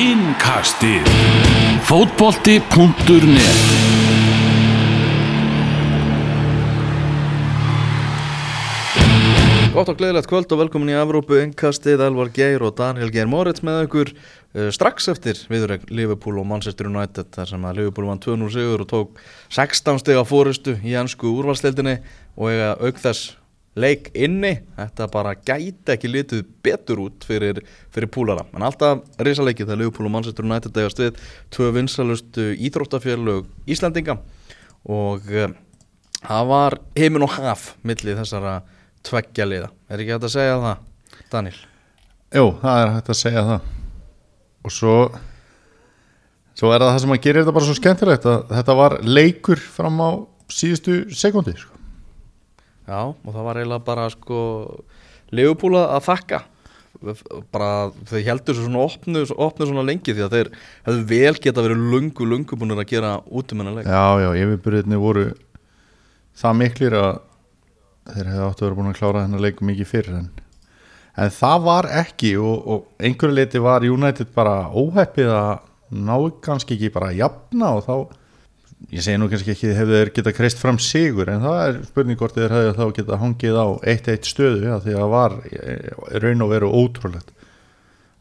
Innkastið. Fótbolti.net Gott og gleðilegt kvöld og velkomin í Evrópu Innkastið, Elvar Geir og Daniel Geir Moritz með ykkur uh, strax eftir viðurregn Liverpool og Manchester United þar sem að Liverpool vann 2-0 sigur og tók 16 steg á fórustu í ennsku úrvalstildinni og eiga auk þess leik inni. Þetta bara gæti ekki litið betur út fyrir, fyrir púlara. En alltaf risaleikið þegar Liverpool og Manchester United eigast við tvö vinsalustu íþróttafélög Íslandinga og uh, það var heimin og haf millið þessara tveggja liða, er ekki hægt að segja það Daniel? Jú, það er hægt að segja það. Og svo svo er það það sem að gera þetta bara svo skemmtilegt að þetta var leikur fram á síðustu sekundi sko. Já, og það var eiginlega bara sko Leifupúla að þakka. Bara þau heldur svo svona opnu, opnu svona lengi því að þeir hefðu vel geta verið lungu, lungu búin að gera útumennuleik Já, já, yfirbyrðinni voru það miklir að þeir hefðu áttu vera búin að klára þennan leik mikið fyrir en, en það var ekki og, og einhverju leiti var United bara óheppið að ná kannski ekki bara að jafna og þá ég segi nú kannski ekki hefðu þeir geta kreist fram sigur en það er spurning hvort þeir hefðu þá geta hangið á 1-1 stöðu ja, því að var raun og veru ótrúlegt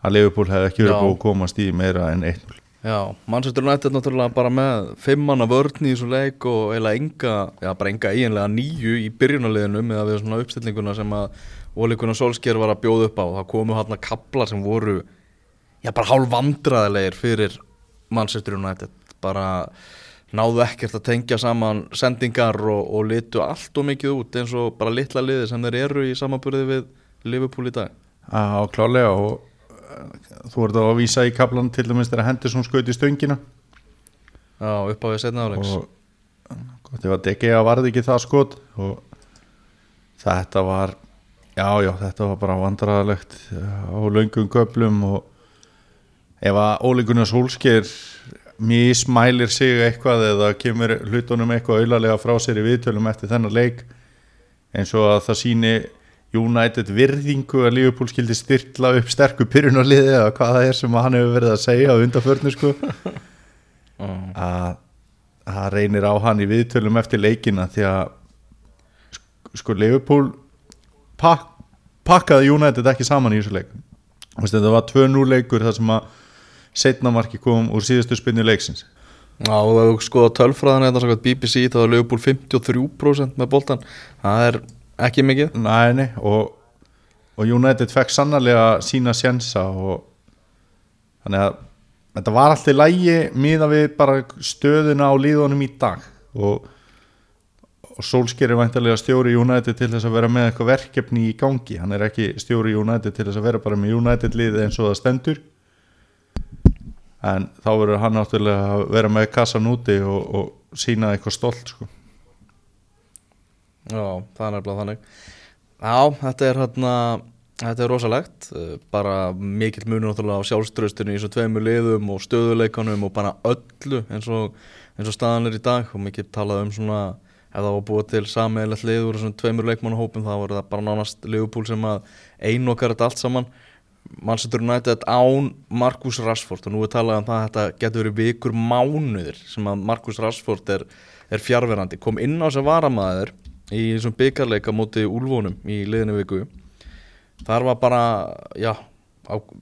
að Liverpool hefði ekki verið búið að komast í meira en 1-0 Já, Manchester United náttúrulega bara með fimmanna vörn í þessu leik og eiginlega enga, já bara enga eiginlega nýju í byrjunarliðinu með að við svona uppstillinguna sem að Óleikuna Solskjær var að bjóða upp á. Það komu hann að kapla sem voru já bara hálf vandraðilegir fyrir Manchester United. Bara náðu ekkert að tengja saman sendingar og, og litu allt og mikið út eins og bara litla liði sem þeir eru í samanburði við Liverpool í dag. Já, klálega og þú ert að vísa í kaplan til dæmis þegar Henderson skauti stöngina. Já, upp á því setna áleiks og gott ef að DGA varði ekki það skot og þetta var já, já, þetta var bara vandrarlegt á laungum köplum og ef að Óli Gunnar Solskjær mismælir sig eitthvað eða kemur hlutunum eitthvað auðlarlega frá sér í viðtölum eftir þennan leik eins og að það síni United virðingu að Liverpool skildi styrla upp sterku pyrrunarliði eða hvað það er sem hann hefur verið að segja á undarförnu sko. Að það reynir á hann í viðtölum eftir leikina því að sko Liverpool pak, pakkaði United ekki saman í þessu leik. Þetta var 2-0 leikur þar sem að setnamarki kom úr síðustu spinni leiksins. Já og það er sko tölfræðan eða BBC þá er Liverpool 53% með boltan það er ekki mikið. Nei, nei, og, og United fekk sannarlega sína sjensa og þannig að þetta var alltaf lægi miða við bara stöðuna á líðunum í dag. Og, og Solskjær er væntalega stjóri United til þess að vera með eitthvað verkefni í gangi. Hann er ekki stjóri United til þess að vera bara með United liðið eins og það stendur en þá verður hann náttúrulega að vera með kassan úti og, og sína eitthvað stolt sko. Já, það er nefnilega þannig. Já, þetta er hérna þetta er rosalegt. Eh, bara mikill munur náttúrulega á sjálfströstinu í þessu tveimu liðum og stöðuleikanum og bara öllu eins og, eins og staðan er í dag. Og mikill talað um svona ef það var búið til sameigilegt lið úr þessum tveimur leikmannahópum þá var það bara nánast liðupúl sem að einu okkar þetta allt saman Manchester United án Marcus Rashford. Og nú er talað um það að þetta getur verið vikur mánuðir sem að Marcus Rashford er, er fjárverandi kom inn á sem varamæður í þessum byggarleika móti úlvónum í liðinu viku. Þar var bara, já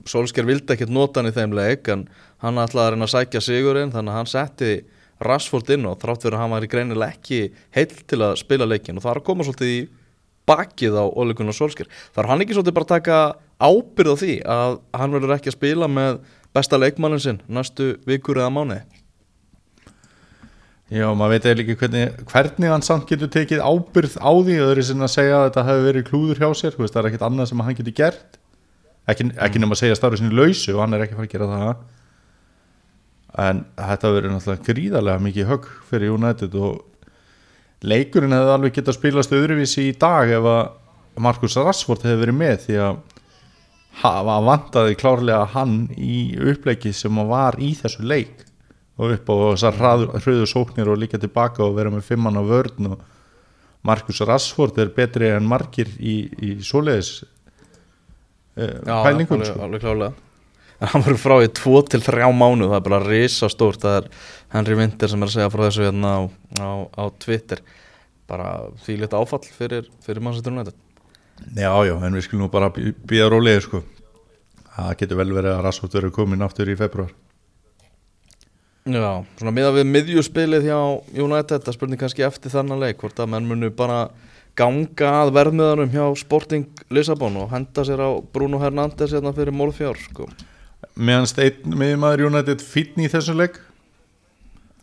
Solskjær vildi ekkert nota hann í þeim leik en hann ætlaði að reyna að sækja sigurinn þannig að hann setti Rashford inn og þrátt verið að hann var í greinilega ekki heil til að spila leikin og það er að koma svolítið í bakið á Óleikunar Solskjær þar hann ekki svolítið bara taka ábyrð á því að hann verður ekki að spila með besta leikmannin sinn næstu vikur eða mánu Já, maður veit eða ekki hvernig, hvernig hann samt getur tekið ábyrð á því öðru sem að segja að þetta hefur verið klúður hjá sér veist, það er ekkit annað sem hann getur gert. Ekki, ekki nema að segja starfið sinni lausu og hann er ekki að fara að gera það. En þetta verið náttúrulega gríðarlega mikið högg fyrir United og leikurinn hefði alveg getað spilast öðruvísi í dag ef að Markus Rashford hefði verið með því að hafa vantaði klárlega hann í uppleiki sem var í þessu leik. Og upp á þessar hröðu sóknir og líka tilbaka og vera með fimmann á vörn og Markus Rashford er betri en margir í, í svoleiðis Já, pælingum alveg, sko. alveg klálega en hann verður frá í 2 til 3 mánu það er bara risa stórt það er Henry Winter sem er að segja frá þessu hérna á, á, á Twitter. Bara því lítið áfall fyrir, fyrir Manchester United Já, já, en við skulum nú bara býða rólega sko. Það getur vel verið að Rassot verið komin aftur í februar Já, svona miða við miðjuspilið hjá United, það spurning kannski eftir þannan leik hvort að menn munu bara ganga að verðmiðanum hjá Sporting Lissabon og henda sér á Bruno Hernández hérna fyrir mólfjár sko. Meðan steinn miðmaður United fínn í þessum leik.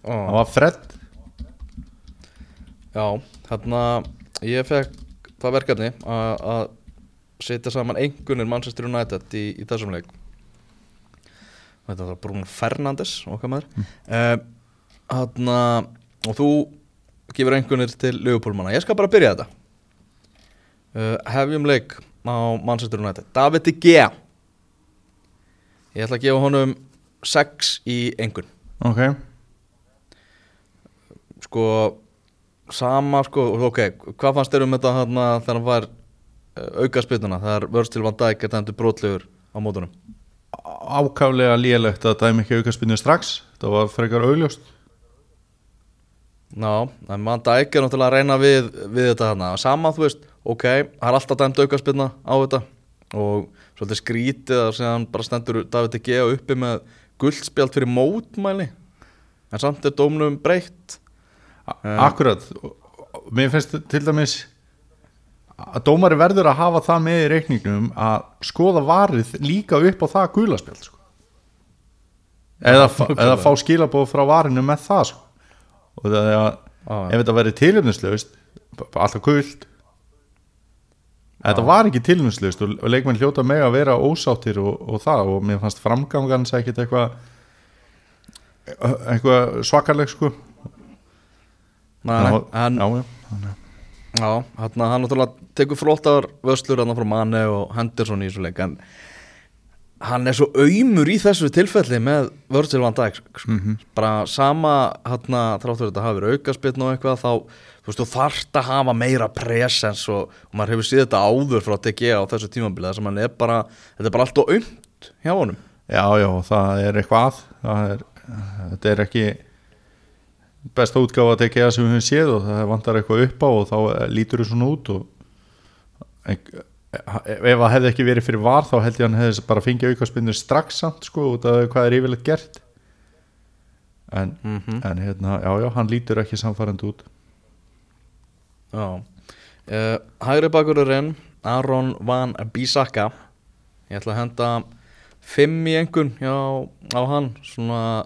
Það Ó, var Fred. Já, hérna ég fekk það verkefni að setja saman einhvernir Manchester United í, í þessum leik. Þetta var Bruno Fernandes okkar maður. Mm. Hérna og þú gefur einhvernir til Leopoldmanna ég skal bara byrja þetta. Uh, Hefjum leik á Manchester United. David De Gea. Ég ætla að gefa honum 6 í einhvern Ok, sko sama sko, ok, hvað fannst þér um þetta hérna þegar hann var uh, auka spilnuna, þegar Vörstil van Dijk er dæmdur brotlegur á mótunum? Ákaflega lélegt að dæmi ekki aukarspinnu strax. Það var frekar augljóst. Ná, en van Dijk er náttúrulega að reyna við, við þetta hérna, sama þú veist ok, það er alltaf dæmd auka spilna á þetta. Og svolítið skrítið að hann bara stendur David Gea uppi með guldspjald fyrir mótmæli. En samt er dómnum breytt Akkurat, og mér finnst til dæmis að dómari verður að hafa það með í reikningnum að skoða varið líka upp á það gulaspjald sko. eða, eða fá skilabóð frá varinu með það sko. og það er að ah, ef þetta væri tilumnislaust alltaf guld þetta Já. var ekki tilumnislaust og, leikmenn hljóta með að vera ósáttir og, og það og mér fannst framgangans ekkit eitthvað eitthvað svakaleg sko Nei, nei, en já, já. Já, hérna hann náttúrulega tekur flottar vöslur hann frá Mane og Henderson í þessu leik en hann er svo auðmur í þessu tilfelli með Virgil van Dijk sko. Mhm. bara sama hérna þráttur þetta hafi verið aukaspinn og eitthvað þá þú þarft að hafa meira presens og, og maður hefur séð þetta áður frá DG á þessu tímabili þar sem hann er bara þetta er bara allt og aumt hjá honum já, já, það er eitthvað að það er, þetta er ekki besta útgáfa að tekja sem við höfum séð og það vantar eitthvað upp á og þá lítur það svona út og ef ef það hefði ekki verið fyrir var þá held ég að hann hefði bara fengið aukaspinnur strax samt sko út af hvað er yfirleitt gert. En, mm en hérna, já já, hann lítur ekki samfærandi út. Já. Uh, Hægri bakururinn Aron Van Bissaka. Ég ætla að henda Fimm í engun á hann Svona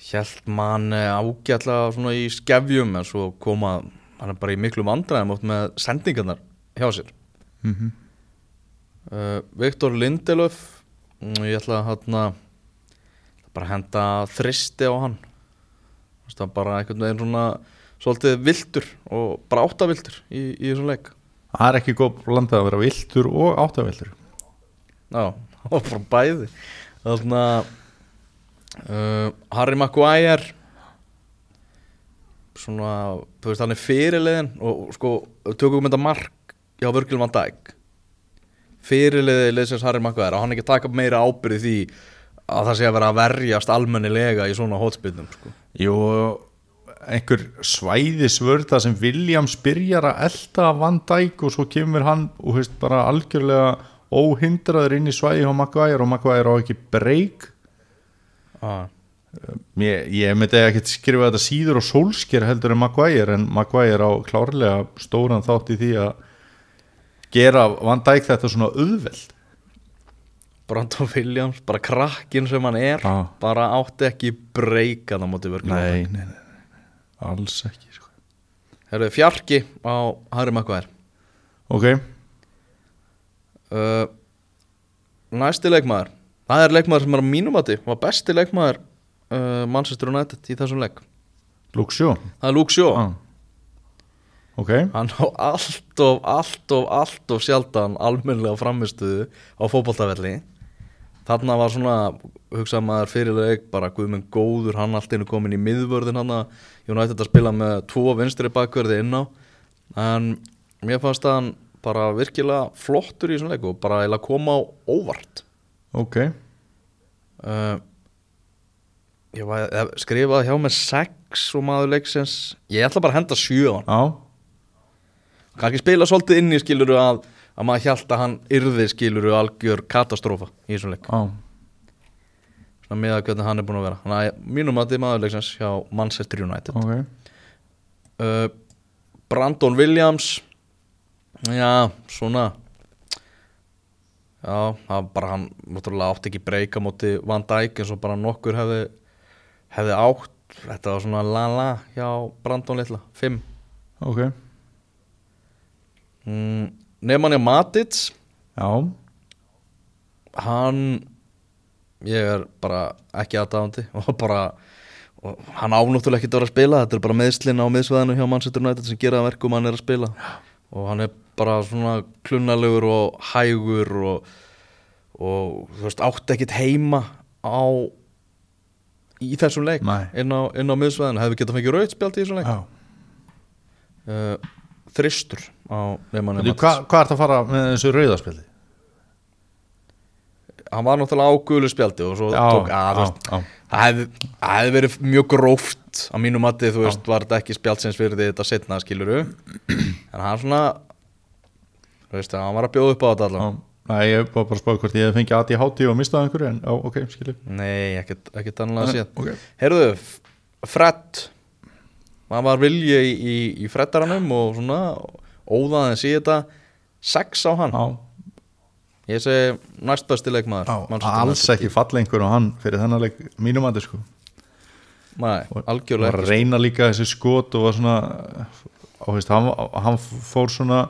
Hjælt mann ágætlega svona í skefjum En svo koma Hann er bara í miklu vandræðum oft með sendingarnar Hjá sér. Mm -hmm. uh, Viktor Lindelöf Ég ætla að hérna Bara henda þristi á hann. Það er bara einhvern veginn svona Svolítið viltur og bara áttaviltur í, í þessum leik. Það er ekki góð landið að vera viltur og áttaviltur Já, og frá bæði. Þannig að uh, Harry Maguire. Svona Þú veist hann er fyrirliðin Og og sko, tökum við þetta mark Já, Virgil van Dijk. Fyrirliði leysins Harry Maguire Og hann ekki taka meira ábyrði því Að það sé að vera að verjast almennilega Í svona hótspilnum sko. Jú, einhver svæðisvörða sem Williams byrjar að elda Van Dijk og svo kemur hann og veist, bara algjörlega óhindraður inn í svæði á Maguire og Maguire á ekki breyk ah. ég, ég myndi ekki skrifa þetta síður og sólsker heldur en Maguire en Maguire á klárlega stóran þátt í því að gera Van Dijk þetta svona auðveld Brandon Williams Bara krakkin sem hann er Já. Bara átti ekki breyka það nei, nei, alls ekki sko. Herðu, fjarki á Harry Maguire ok, uh, Næsti leikmaður Það er leikmaður sem er á mínum átti var besti leikmaður uh, Manchester United í þessum leik. Luke Shaw. Það er Luke Shaw. Ah. ok, Hann á allt of, allt of, allt of sjaldan almennlega framistuðu á fótboltavelli. Þarna var svona, hugsaði maður fyrir leik bara guðmenn góður, hann allt einu komin í miðvörðin hann United að spila með tvo vinstri bakverði inn á. En mér fannst að hann bara virkilega flottur í þessum leik og bara eiginlega koma á óvart ok. Uh, Ég var ég skrifaði hjá með 6 og maður leiksins. Ég ætla bara að henda 7 á hann. Já, Kannski spila svolítið inn í skiluru að, að maður hjælt að hann yrði skiluru algjör katastrófa í þessum leik. Já, Svona með að hvernig hann er búin að vera. Þannig að mínum að þið maður leiksins hjá Manchester United. Ok. Uh, Brandon Williams. Já, svona Já, það var bara hann náttúrulega átti ekki breyka móti Van Dijk eins og bara nokkur hefði hefði átt. Þetta var svona la-la hjá Brandon litla 5 Ok, mm, Nemanja Matic. Já, hann ég er bara ekki aðdáðandi og bara og hann ánúttulega ekki að vera að spila. Þetta er bara meðslinn á miðsvæðinu hjá Manchester United sem gera verkum hann er að spila og hann er bara svona klunnalegur og hægur og, og þú veist átti ekkit heima á í þessum leik Nei. inn á, á miðsvæðinu. Hefði getað fengið rautspjald í þessum leik? Já. Uh, þristur á Matic Hvað hvað ertu að fara með þessu rauðarspildi? hann var náttúrulega á gulu spjaldi og svo tók að já, Það hefði, það hefði verið mjög gróft á mínu mati, þú veist, var þetta ekki spjálsins fyrir því þetta setna, skiluru en hann svona þú veist, hann var að bjóða upp á þetta allavega. Nei, ég var bara að spáði hvort ég hef fengið aði hátíð og mistað einhverju en já, ok, skilju Nei, ekkert, ekkert annað að séð. Ok, Heyrðu, F- Fred hann var vilji í, í, í Freddaranum og svona óðaðins í þetta. Sex á hann. Já, ég segi næst besti leikmaður já Manchester alls ekki falla einhver og hann fyrir þennan leik mínum aði sko Nei, algjörlega var að ekki reyna líka þessi skot og var svona og veist, hann, hann fór svona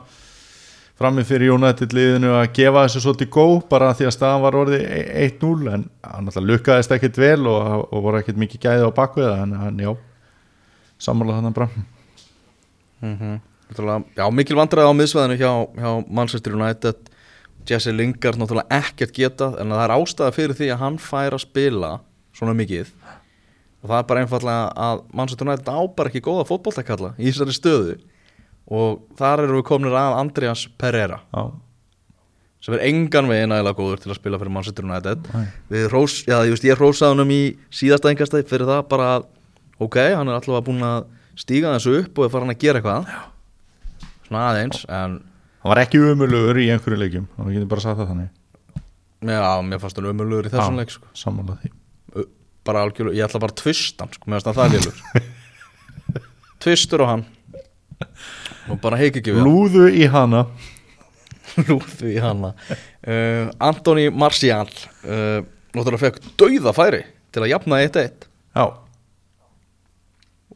frammi fyrir United liðinu að gefa þessu svo til gó bara því að staðan var orðið 1-0 en hann alltaf lukkaðist ekkit vel og, og voru ekkit mikið gæði á bakveða en hann, já, sammála þannig bara mm Já, mikil vandræði á miðsvæðinu hjá, hjá Manchester United. Jesse Lingard náttúrulega ekkert getað en það er ástæða fyrir því að hann fær að spila svona mikið og það er bara einfallega að Manchester United á bara ekki góða fótboltakalla í þessari stöðu. Og þar eru við komnir að Andreas Pereira. Já, sem er engan veginn nægilega góður til að spila fyrir rós, já, ég, veist, ég rósaði honum í síðasta engastæð fyrir það bara að ok, hann er alltaf búin að stíga þessu upp og er farin að gera eitthvað. Já. svona aðeins en hann var ekki umulugur í einhverju leikjum við getum bara sagt það þannig. Já, mér fannst hann umulugur í þessum leik sko. Bara algjörlega, ég ætla bara að tvista hann sko, mér fannst hann það lélur. Tvistur á hann. Og bara heik ekki við hann. lúðu í hana. Lúðu í hana. Uh, Antoni Marcial uh, náttúrulega fekk dauða færi til að jafna 1-1 já,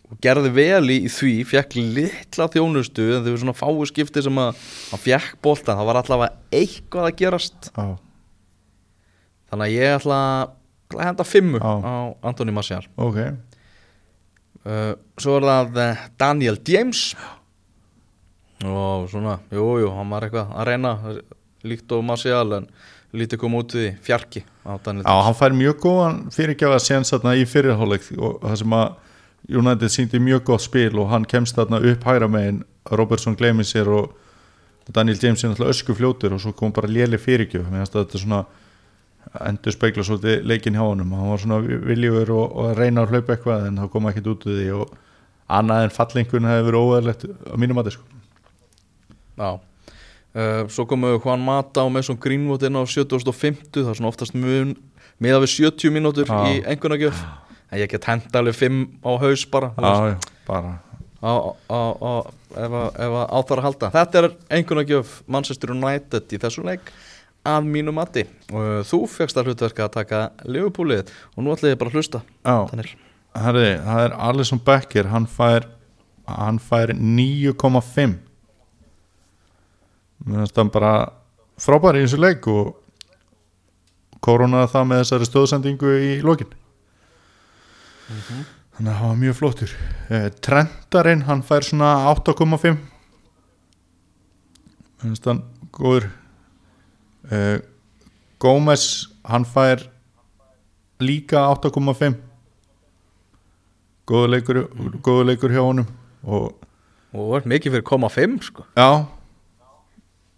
og gerði vel í því, fekk litla þjónustu en þau var svona fáu skipti sem að hann fekk boltan, það var allavega eitthvað að gerast. Já, þannig að ég ætla ætla að henda fimmu Já. á Antoni Marcial ok. Uh, svo er það eh, Daniel James. Og svona, jú, jú, hann var eitthvað að reyna líkt og Marcial en lítið kom út því, fjarki á Daniel Já, James. hann fær mjög góðan fyrirgjafa séns þarna í fyrirháleik og það sem að United síndi mjög gott spil og hann kemst þarna upp hægra megin Robertson gleymið sér og Daniel James er náttúrulega ösku fljótur og svo kom bara léli fyrirgjöf. Þetta er svona endur speikla svolítið leikin hjá honum. Hann var svona viljugur og, og reyna að hlaupa eitthvað en það kom ekkert út úr því og annað en fallingun hefði verið óæðilegt á mínum að sko. Já. Uh, Svo komu Juan Mata og Mason Greenwood inn á 7050 það er svona oftast mun meða við 70 mínútur Já. í einhvernagjöf en ég get henda alveg 5 á haus bara Já, bara. Á, á, á, ef, að- á að halda. Þetta er einhvernagjöf Manchester United í þessum leik að mínu mati. Og þú fegst að hlutverka að taka Liverpoolið og nú ætla ég bara að hlusta. Herri, það er Alisson Becker hann fær hann fær 9,5 mér finnst hann bara frábær í þessu leik og koronaði það með þessari stóðsendingu í lokin. Þannig að það var mjög flottur. Eh, Trentarinn hann fær svona 8,5 mér finnst hann góður eh, Gómez hann fær líka 8,5 góður leikur, góður leikur hjá honum og og var mikið fyrir koma 5 sko. Já.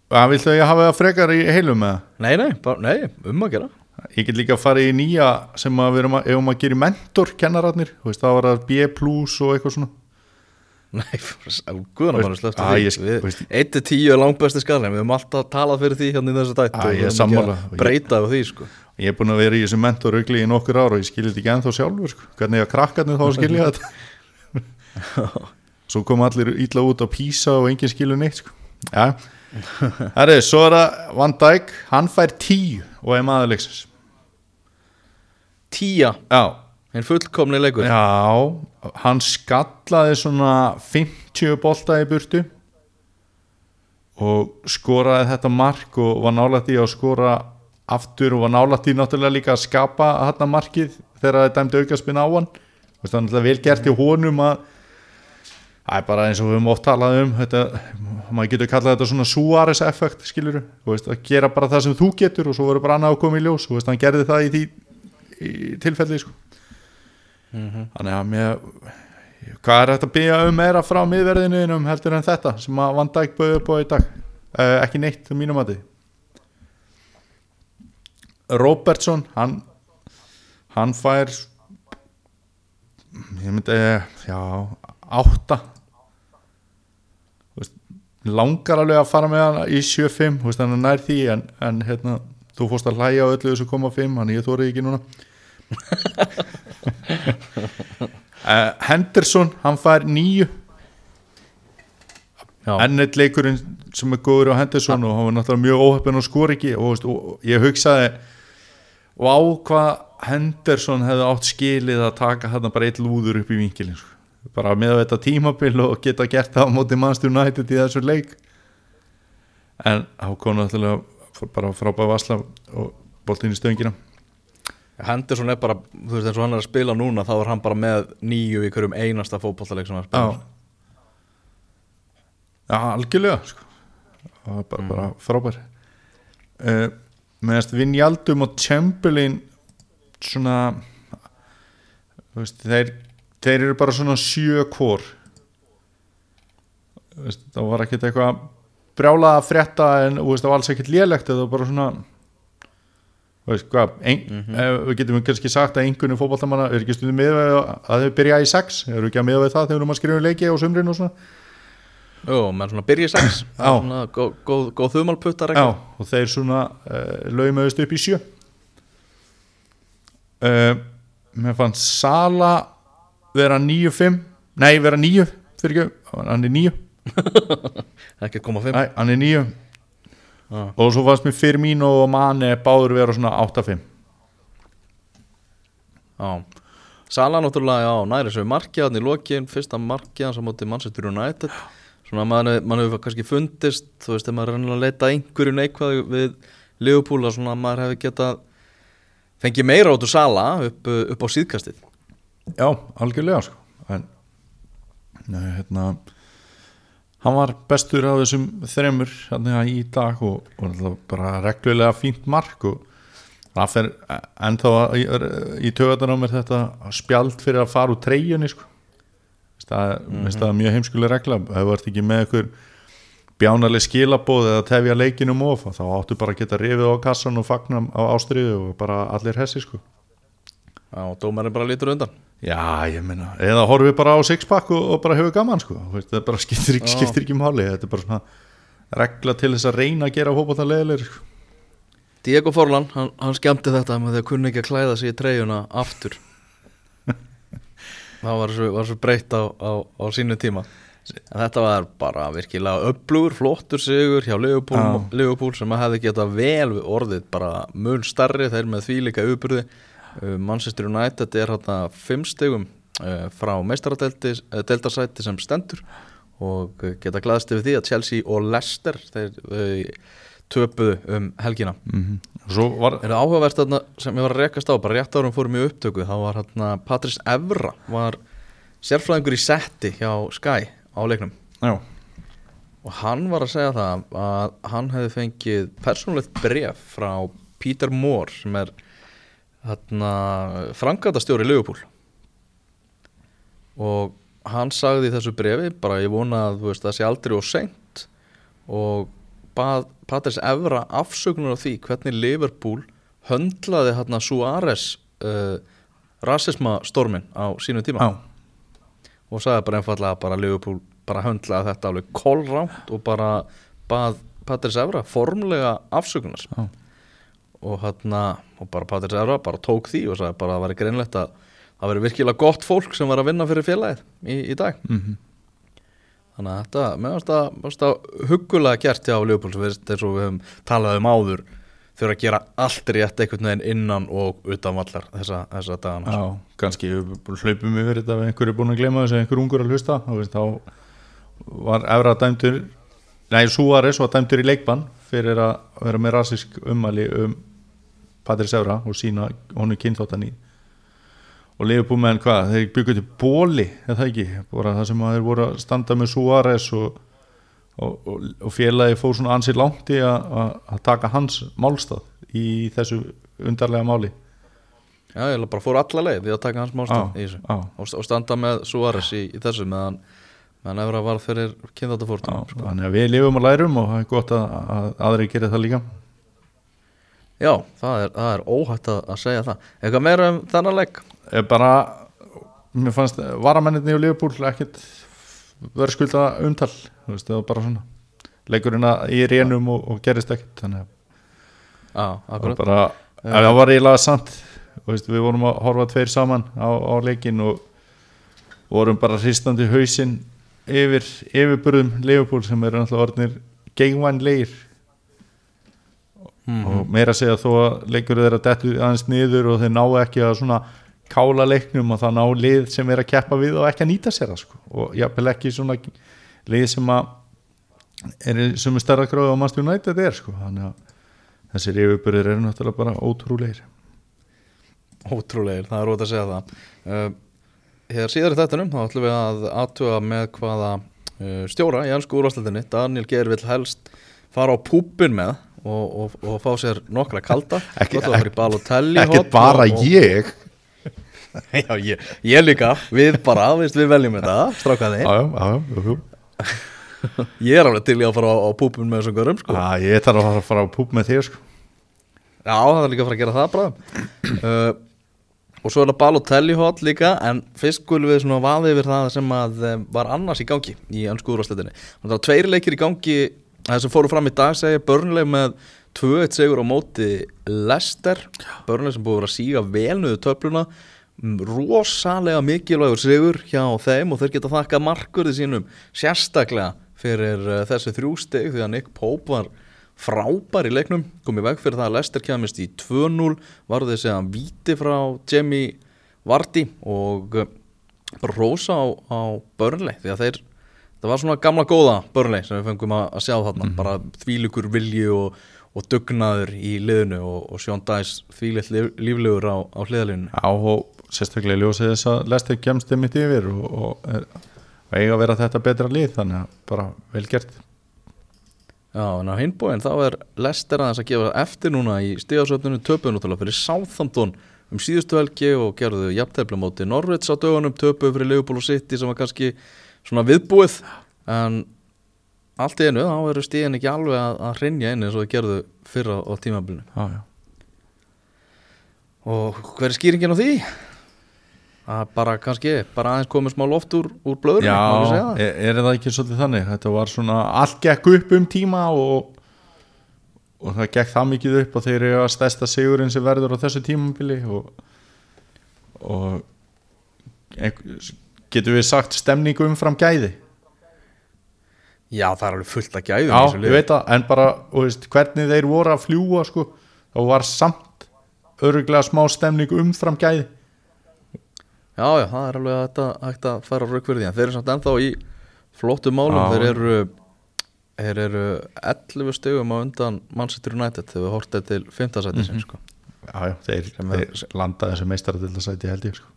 Það viltu að ég hafa það frekar í heilum með Nei, nei, bara, nei, um að gera. Ég get líka að fara í nýja sem að við erum að, að gera mentor kennararnir, það var að B plus og eitthvað svona Nei, guðan að maður slöftu Á, því ég sk- Við- veist- 1-10 er langbæsti skalinn Við höfum alltaf talað fyrir því hérna í þessu dætt Á, ég er sammála. Breyta af því sko ég er búin að vera í þessu mentor augli í nokkur ára og ég skilja þetta ekki ennþá sjálfur sko. hvernig að krakkarnir þá að skilja þetta svo kom allir ítla út á písa og enginn skilja neitt sko. ja. Herri, svo er það Van Dijk, hann fær tíu og er maður leiksins Tía, já, en fullkomni leikur. Já hann skallaði svona 50 bolta í burtu og skoraði þetta mark og var nálægt í að skora aftur og var nálægt í náttúrulega líka að skapa hann markið þegar það dæmdi aukaspinn á hann. Þú veist, það er vel gert í honum að það er bara eins og við höfum oft talað um þetta, maður getur kallað þetta svona Suárez effekt skilur veist, að gera bara það sem þú getur og svo verður bara annað að koma í ljós. Og hann gerði það í því í tilfelli sko. Þannig að mér hvað er þetta að byggja um meira frá miðverðinu um heldur en þetta sem að Van Dijk bauði upp á í dag? Uh, ekki neitt um mínum að Robertson hann hann fær ég myndi já, átta. Veist, langar alveg að fara með hann í 7-5 þú veist, hann er nær því en, en hérna, þú fórst að hlæja á öllu þessu koma 5 hann ég þórið ekki núna uh, Henderson hann fær nýju Já, enn eitt leikurinn sem er góður á Henderson og hann var náttúrulega mjög óheppin og skor ekki og, og ég hugsaði og á hvað Henderson hefði átt skilið að taka hann bara eitt lúður upp í vinkilin sko. bara með þetta tímabil og geta gert það á móti Manchester United í þessu leik. En þá kom náttúrulega bara frábæð vasla og boltinn í stöngina Henderson er bara, þú veist eins og hann er að spila núna þá er hann bara með nýju í hverjum einasta fótballaleik sem hann spila Já, algjörlega sko. Það var bara, bara frábær. Uh, meðast Vinjaldum og Chamberlain svona veist, þeir, þeir eru bara svona sjö kór veist, það var ekkert eitthvað brjálað að frétta en veist, það var alls ekkert lélegt það var bara svona hvað, ein, eh, við getum kannski sagt að einhvern fótballtamanna er ekki stundum með að þau byrja í sex, eru ekki að með það þegar maður skrifum leiki á sumrin og svona? Jú, menn svona byrja í sex. Svona góð, góð, góð þumalputtar Já, og þeir svona uh, laumöðust upp í sjö. Uh, Mér fannst Sala vera 9-5 Nei, vera 9 fyrir ekki, hann er 9 ekki koma fimm. Nei, hann er 9 Já. Og svo fannst mér Firmino og Mane báður vera svona 8-5 Já. Sala náttúrulega, já, næri svo markiðan í lokin, fyrsta markiðan sem móti Manchester United. Svona mann man hefur kannski fundist þú veist, ef maður er að leita að einhverju neikvæðu við að svona maður hefur getað fengið meira át úr Sala upp, upp á síðkastið. Já, algjörlega sko. En, nei, hérna hann var bestur á þessum þremur hérna í dag og, og bara reglulega fínt mark og það fer ennþá í, í töðan á mér þetta spjald fyrir að fara úr treyjunni sko. Það er mm -hmm. mjög heimskuleg regla. Þú ert ekki með einhver bjánaleg skilabóð eða tefja leikinum of þá áttu bara að geta rifið á kassan og fagna á ástriðu og bara allir hessi sko og dómarinn bara lítur undan Já, ég meina, eða horfið bara á sixpack og, og bara hefur gaman sko Veist, það bara skiptir, ekki- Já. skiptir ekki máli þetta er bara svona regla til þess að reyna að gera fótbolta leðilegir sko. Diego Forlan, hann, hann skemmti þetta með því að kunni ekki að klæða sig í treyjuna aftur það var svo, var svo breytt á, á, á sínu tíma en þetta var bara virkilega upplugur, flottur sigur hjá Liverpool, Já. Liverpool sem að hefði getað vel við orðið bara mun starri, þeir með því líka uppurði Manchester United er hérna fimm stegum uh, frá meistaradeltarsæti sem stendur og geta glaðst yfir því að Chelsea og Leicester þeir töpuðu um helgina. Mm -hmm. Var Er það áhugavert þarna sem ég var að rekast á bara rétt árum fórum í upptöku þá var hérna Patrís Evra var sérfræðingur í setti hjá Sky á leiknum. Já, og hann var að segja það að hann hefði fengið persónulegt bref frá Peter Moore sem er frangatastjóri Liverpool og hann sagði í þessu brefi bara ég vona að veist, það sé aldrei og seint. Og bað Patrís Evra afsökunar á því hvernig Liverpool höndlaði hérna Suárez uh, rasisma stormin á sínum tíma. Já, og sagði bara einfallega bara Liverpool bara höndlaði þetta alveg kolránt. Og bara bað Patrice Evra formlega afsökunar. Já. Og hérna og bara Patrice Evra bara tók því og sagði bara að það væri greinlegt að það væri virkilega gott fólk sem var að vinna fyrir félagið í, í dag. Mm þannig að þetta, mér finnst það- huggulega gert hjá við, eins og við höfum talað um áður þurfa að gera allt rétt einhvern veginn innan og utan vallar þessa, þessa dagana Já, kannski við hlaupum yfir þetta ef einhver er búin að glema þessu, einhver ungur að hlusta þá, var Evra dæmdur nei, Suárez var dæmdur í leikbann fyrir að vera með rasísk ummæli um Patris Evra og sína honum kynþáttan í. Og Liverpool menn hvað, þeir byggur til bóli eða það ekki, bara það sem að þeir voru að standa með Suárez og, og, og, og félagi fór svona ansið langt í að, að, að taka hans málstað í þessu undarlega máli. Já, ég bara fór alla leið við að taka hans málstað í þessu. og, standa með Suárez í, í þessu meðan meðan Evra var fyrir kynþáttafórtum sko. þannig að við lifum og lærum og það er gott að, að aðri gera það líka Já, það er, það er óhætt að, að segja það. Eitthvað meira um þennan leik? Ég bara, mér fannst varamenninni og Liverpool ekkit verið skulda umtal þú veist, það var bara svona leikurinn að í rénum og, og gerist ekkit þannig að Já, það var bara, en það var eiginlega samt þú veist, við vorum að horfa tveir saman á, á leikin og vorum bara hristandi hausinn yfir yfirburðum Liverpool sem eru náttúrulega orðnir gegnvænleir mm og meira segja þó að leikur þeirra dettu aðeins niður og þeir ná ekki að svona kála leiknum og það ná lið sem er að keppa við og ekki að nýta sér það sko. og jafnvel ekki svona lið sem að er sem er stærra gráði á Manchester United er sko. þannig að þessir yfirbyrðir eru náttúrulega bara ótrúleir Ótrúlegir, það er rót að segja það uh, Hér síðar í þettunum þá ætlum við að aðtuga með hvaða uh, stjóra í ennsku úrvarsleitinni Daniel Geir vill helst fara á púpin með og, og, og fá sér nokkra kalda Ekki- að ekki horn bara og, ég Já, ég, ég líka, við bara, við veljum þetta, strákaði. Ég er alveg til í að fara á, á púpin með þessum görum sko. Já, ég þarf að fara- á púp með þér sko. Já, það er líka að fara að gera það bara uh, Og svo er það Balotelli hot líka En fyrst skulum við svona vaði yfir það sem að um, var annars í gangi Í ennsku úrvarsleitinni Það var tveir leikir í gangi Það sem fóru fram í dag segja Börnleg með 2-1 sigur á móti Lester Börnleg sem búið að síga vel niður töfluna. Mm, rosalega mikilvægur sigur hjá þeim og þeir geta þakka markurði sínum sérstaklega fyrir uh, þessi þrjú stig því að Nick Pope var frábær í leiknum. Komið veg fyrir það að Lester kemist í 2-0 varði þessi að víti frá Jamie Vardy og bara rosa á, á Burnley því að þeir það var svona gamla góða Burnley sem við fengum að, að sjá þarna. Bara þvílugur vilji og, og dugnaður í liðinu og, og Sean Dice þvílitt líf, líflegur á, á hliðalínu Já, og sérstaklega ljósið þess að Lester kemst þeim mitt yfir og, og, er, eiga að vera þetta betra lið þannig að bara vel gert. Já, en á hinbóin þá er Lester aðeins að gefa eftir núna í stíðasöfnunu töpuðu náttúrulega fyrir Southampton um síðustu helgi og gerðu jafntefla móti Norwich á dögunum, töpuðu fyrir Liverpool og City sem var kannski svona viðbúið. En allt í einu þá eru stíðin ekki alveg að, að hrinja inn eins og þau gerðu fyrra á já og hver er skýringin á því? Að bara kannski, bara aðeins komið smá loft úr, úr blöðurinn Já, er, er það ekki svolítið þannig? Þetta var svona, allt gekk upp um tíma og, og það gekk það mikið upp og þeir eru að stærsta sigurinn sem verður á þessu tímabili og, og einhver- getum við sagt stemningu umfram gæði Já, það er alveg fullt að gæðum Já, ég veit það, en bara veist, hvernig þeir voru að fljúa sko, þá var samt öruglega smá stemning umfram gæði Já, já, það er alveg hægt að, hægt að fara rauk fyrir því en þeir eru samt ennþá í flottu málum Já. þeir eru þeir eru 11 stegum á undan Manchester United þegar við hortið til 5. sæti mm sko. Já, já, þeir, þeir landa þessu meistara til þess að sæti held ég sko.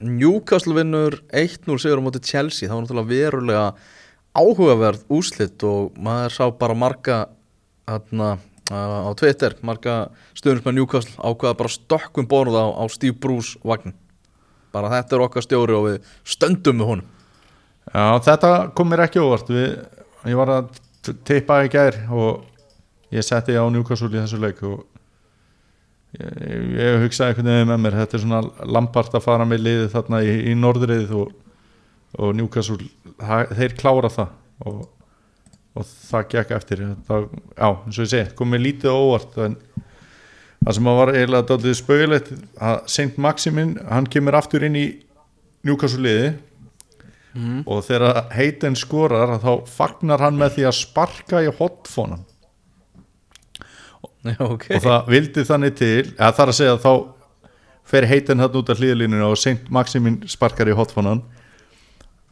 Newcastle vinnur 1-0 sigur á móti Chelsea. Það var náttúrulega verulega áhugaverð úslit og maður sá bara marga hérna, á Twitter marga stöðnismenn Newcastle ákvaða bara stökkum borða á, á Steve Bruce vagn bara þetta er okkar stjóri og við stöndum með honum. Já, þetta kom mér ekki óvart. Við, ég var að t- tippa í gær og ég setti á Newcastle í þessu leik og ég, ég hugsaði einhvern veginn með mér þetta er svona lampart að fara með liðið þarna í, í norðriðið og, og Newcastle, þeir klára það og, og það gekk eftir það, já, eins og ég segi, komið lítið óvart en það sem var eiginlega dálítið spauðilegt að Saint Maximin, hann kemur aftur inn í Newcastle liði mm. og þegar Hayden skorar þá fagnar hann með því að sparka í hotfónan Já, ok. Og það vildi þannig til að það er að segja að þá fer Hayden hann út af hlýðalínuna og Saint Maximin sparkar í hotfónan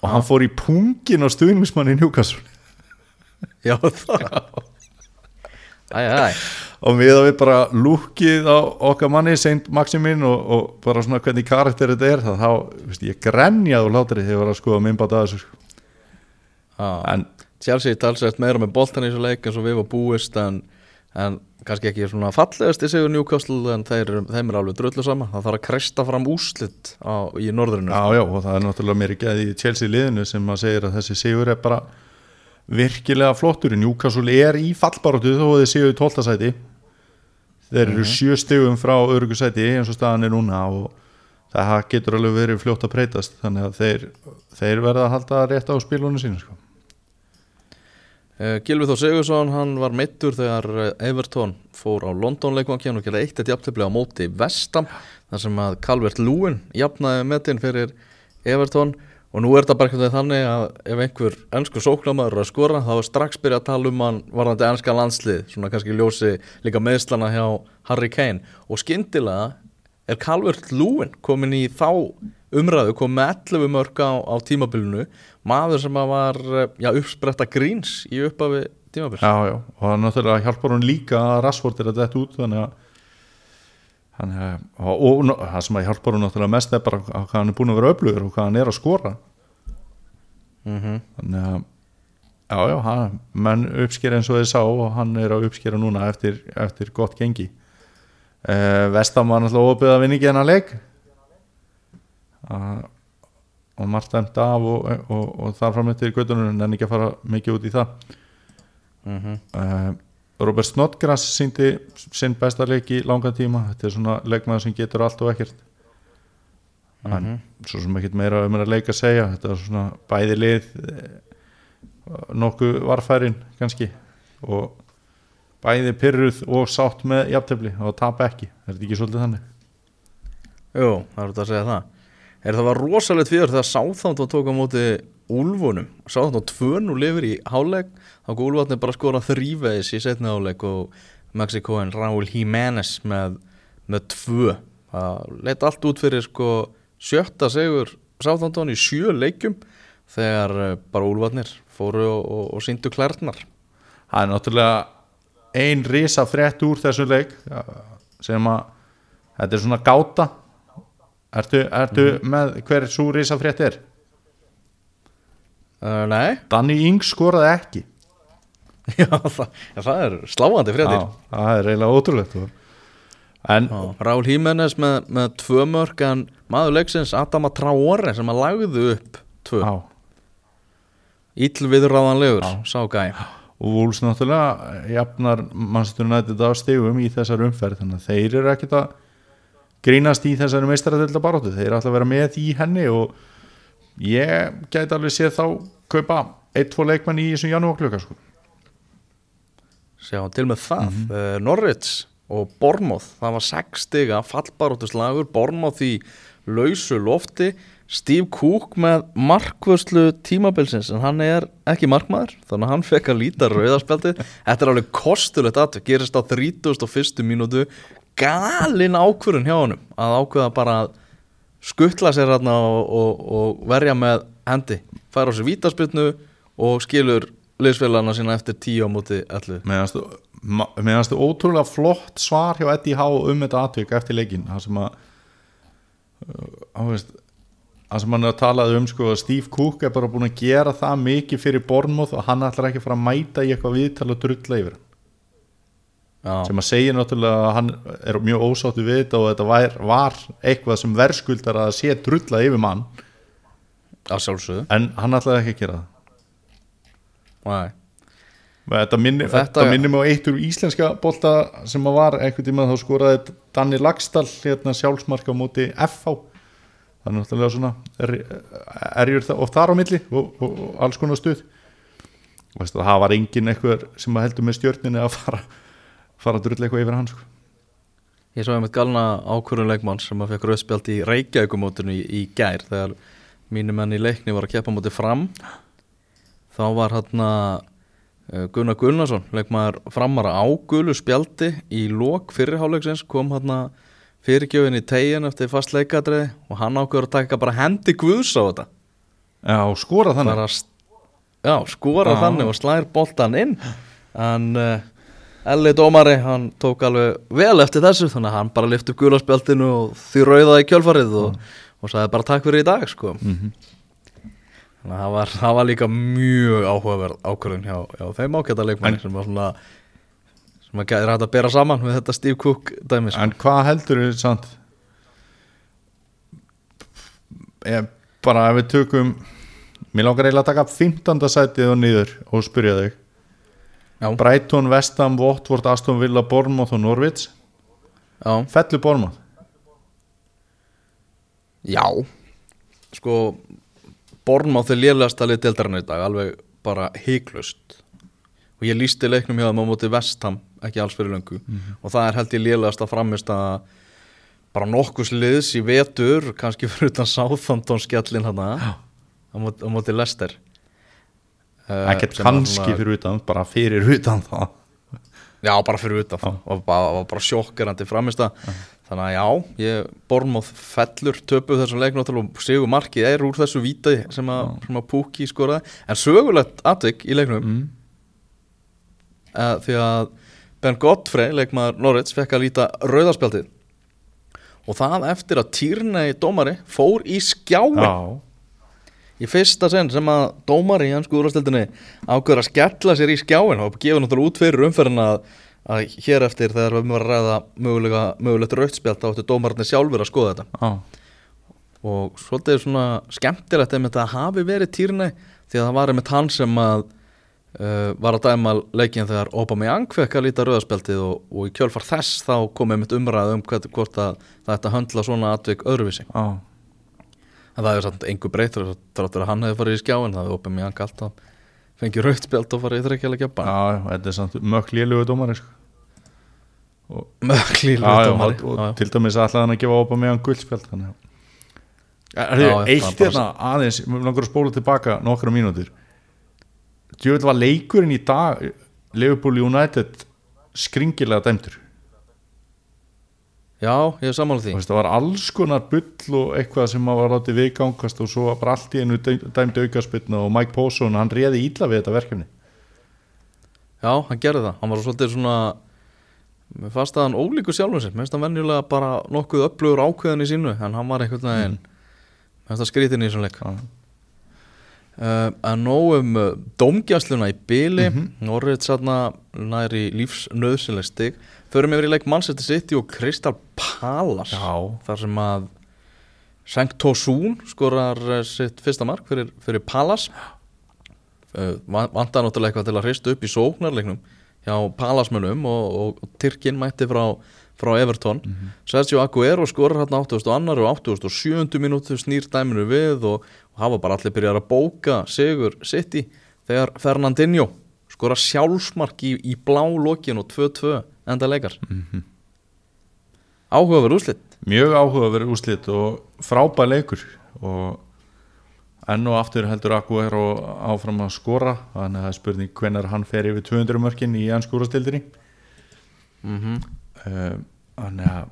og hann fór í pungin á stuðningsmanni Newcastle. Já, það. Æ, æ, og við að við bara lúkið á okkar manni Saint Maximin og, og bara svona hvernig karakter þetta er þá, veist, ég grenjaði og látri þegar ég var að skoða minnbátt að þessu já. En Chelsea talsett meira með boltan í þessu leik eins og við var búist en, en kannski ekki svona fallegast í sigur Newcastle en þeir, þeim er alveg dröllu sama. Það þarf að kresta fram úslit á, í norðurinu Já, já, og það er náttúrulega mér ekki að í Chelsea liðinu sem að segir að þessi sigur er bara virkilega flottur. Newcastle er í fallbaróttu þó að þið séu í 12. sæti. Þeir eru sjö stigum frá örugusæti eins og staðan er núna og það getur alveg verið fljótt að breytast. Þannig að þeir, þeir verða að halda rétt á spilunum sínu sko. Uh, Gilvi Þór Sigursson, hann var meittur þegar eh, Everton fór á London leikvankjan og gerði eitt eitt jafntefli á móti Vestam, þar sem að Calvert Lúin jafnaði metin fyrir Everton. Og nú er þetta bara veginn þannig að ef einhver ennsku sóknamaður er að skora þá er strax byrjað að tala um hann varðandi ennska landslið, svona kannski ljósi líka meðslana hjá Harry Kane. Og skyndilega er Calvert Lúin komin í þá umræðu, kom með 11 mörg á, á tímabilinu, maður sem var eh, já, uppspretta gríns í upphafi tímabil Já, já, og það náttúrulega hjálpar hún líka að Rashford er að detta út þannig að og, það sem að hjálpar hún náttúrulega mest er bara að hvað hann er búin að vera öflugur og hvað hann er að skora. Mm þannig að já, já, hann, menn uppskera eins og þið sá og hann er að uppskera núna eftir, eftir gott gengi. Uh, Vestam var náttúrulega óbyggða vinningi hennar leik uh, og margt dæmt af og, og, og þar fram eftir göttunum en ekki að fara mikið út í það. -hmm. uh, Robert Snodgrass síndi sinn besta leik í langan tíma. Þetta er svona leikmaður sem getur allt og ekkert. En svo sem ekkert meira um að leika að segja. Þetta er svona bæði lið eh, nokkuð varfærin kannski. Og bæði pyrruð og sátt með jafntefli og tap ekki, er þetta ekki svolítið þannig? Jú, það er þetta að segja það er það var rosalegt fyrir þegar Sáþántón tók á móti Úlfunum. Sáþántón 2-0 lifir í háleik þá kom Úlfarnir bara að skora þrýveðis í setni háleik og Mexikoen Raúl Jiménez með, með tvö. Það leitt allt út fyrir sko sjötta segur Sáþántón í sjö leikjum þegar eh, bara Úlfarnir fóru og, og, og síndu klærnar. Það er náttúrulega ein risa frétt úr þessu leik sem að þetta er svona gáta ertu, ertu með hver svo risa frétt er? uh, Nei, Danny Ings skoraði ekki. Já, það, já, það er sláandi fréttir. Já, það er eiginlega ótrúlegt og- en Já, Raúl Jiménez með, með tvö mörg en maður leiksins Adama Traore sem að lagðu upp tvö, ill viðráðanlegur sá gæ. Og Wolves náttúrulega jafnar mannstur nættið á stigum í þessar umferð þannig að þeir eru ekkert að grínast í þessari meistaradölda baróttu þeir alltaf að vera með í henni og ég gæti alveg séð þá kaupa eitt, tvo leikmann í þessum janúarklöka sko. sjá til með það. Mm Norwich og Bormoth það var 6 stiga fallbaróttuslagur Bormoth í lausu lofti. Steve Cook með markvörslu tímabilsins en hann er ekki markmaður þannig að hann fekk að líta rauðarspjaldi þetta er alveg kostulegt að gerist á 31. mínútu galin ákvörun hjá honum að ákveða bara að skuttla sér hérna og, og, og verja með hendi. Færa á sér vítaspilnu og skilur liðsfélagana sína eftir tíu á móti allu meðan stu ótrúlega flott svar hjá Eddie Howe um þetta atvik eftir leikin það sem að uh, það sem hann er að talað um sko, Steve Cook er bara búin að gera það mikið fyrir Bournemouth og hann ætlar ekki að fara að mæta í eitthvað viðtal og drulla yfir. hann. Já, sem að segja náttúrulega að hann er mjög ósáttu við þetta og þetta var, var eitthvað sem verðskuldar að sé drulla yfir mann. Að en hann ætlaði ekki að gera það. Þetta minnir, Og þetta- minnir mig á eitt úr íslenska bolta sem að var einhvern tíma þá skoraði Danni Lagstall hérna sjálfsmarka á móti FH það er náttúrulega svona er, erjur það, og þar á milli og, og, og alls konar stuð. Það var engin eitthvað sem að heldur með stjörninni að fara fara að drulla eitthvað yfir hans sko. Ég svo einmitt galna ákvörðun leikmann sem að fekk rauðspjald í Reykjavíkumótinu í, í gær þegar mínu menn í leikni var að keppa móti fram þá var hérna uh, Gunnar Gunnarsson leikmaður framara á gulu spjaldi í lok fyrirháleiksins kom hérna fyrirgjöfin í tegin eftir fast leikadriði og hann ákvörður að taka bara hendi guðs á þetta Já, skora þannig já, skora Já. þannig og slær boltan inn en uh, Elli Dómari hann tók alveg vel eftir þessu þannig að hann bara lyfti upp gulaspjaldinu og því rauða í kjölfarið og, og sagði bara takk fyrir í dag sko. mm þannig að það var, það var líka mjög áhugaverð ákvörðun hjá, hjá þeim ákvæða leikmanni sem var svona sem að gæði rætt að bera saman við þetta Steve Cook dæmis En hvað heldur þið samt ég, bara ef við tökum mér langar eiginlega að taka 15. sætið og niður og spyrja þau Brighton, Vestham, Watford, Aston Villa, Bournemouth og Norwich. Já, Fellur Bournemouth? Já. Sko Bornmáð þeir lélegast að liða deildarinn í dag alveg bara heiklust og ég lísti leiknum hjá þeim á móti Vestham ekki alls fyrir löngu. Og það er held ég lélegast að framist að bara nokkus liðs í vetur kannski fyrir utan Southampton skellin hana á móti, á móti Leicester. uh, ekkert sem var kannski svona- fyrir utan, bara fyrir utan það Já, bara fyrir utan það og bara, var bara sjokkerandi framist að þannig að já, ég Bornmáð fellur töpu þessum leik náttúrulega og sigur markið er úr þessu víti sem að, sem að Pukki skoraði. En sögulegt atvik í leiknum. Mm. uh, því að Ben Godfrey, leikmaður Norwich, fekk að líta rauðarspjaldið og það eftir að Týrnei dómari fór í skjáin Já, í fyrsta sen sem að dómari í hansku úrvastildinni ákveður að skella sér í skjáin og gefa náttúrulega út fyrir umferðin að, að hér eftir þegar við varum að ræða mögulega, mögulegt rautspjald þá áttu dómararnir sjálfur að skoða þetta. Já, og svolítið svona skemmtilegt að hafi verið týrni því að það var einmitt hann sem að uh, var að dæma leikin þegar Aubameyang fekk að líta rauðarspjaldið og, og í kjölfar þess þá kom einmitt umræð um hvort, að að höndla svona atvik öðruvísi. Já En það er samt engu breytur þráttur að hann hefði farið í skjáin það hefði opið mjög alltaf fengið rautspjald og farið í þrekkjala gjöpa Já, þetta er samt mökk lélugu dómari sko. og, já, og, til dæmis ætlaði hann að gefa að Er Já, þið það eitt er bara- hérna aðeins, við langar að spóla tilbaka nokkra mínútur. Djöfull var leikurinn í dag Liverpool United skringilega dæmdur Já, ég er sammála því. Það var alls konar bull og eitthvað sem var látið viðgangast og svo var bara allt í einu dæm- dæmd aukaspilna og Mike Posson, hann réði ítla við þetta verkefni. Já, hann gerði það, hann var svolítið svona mér fannst að hann ólíku sjálfum sér. Mér finnst hann venjulega bara nokkuð upplugur ákveðan í sínu en hann var einhvern veginn mér finnst það skrítin í þessum leik. Uh, En nóg um uh, dómgjastluna í byli mm -hmm. Norrið satna nær í lífsnöðsynleg stig Förum yfir í leik Manchester City og Crystal Palace Já. þar sem að Sankt Tosun skorar uh, sitt fyrsta mark fyrir, fyrir Palace. Uh, vantar náttúrulega eitthvað til að hrista upp í sóknarleiknum hjá Palasmönnum og, og, og Tyrkin mætti frá, frá Everton. Sergio Aguero skorar hérna 80 og annar og 80 og 70 mínútu snýr dæminu við og, og hafa bara allir byrjað að bóka sigur City þegar Fernandinho skorar sjálfsmark í, í blá lokin og 2-2 enda leikar áhugaverð úslit mjög áhugaverð úslit og frábæð leikur og enn og aftur heldur Aguero áfram að skora þannig að það er spurning hvenar hann fer yfir 200 mörkin í enn skúrastildinni mm -hmm. uh, þannig að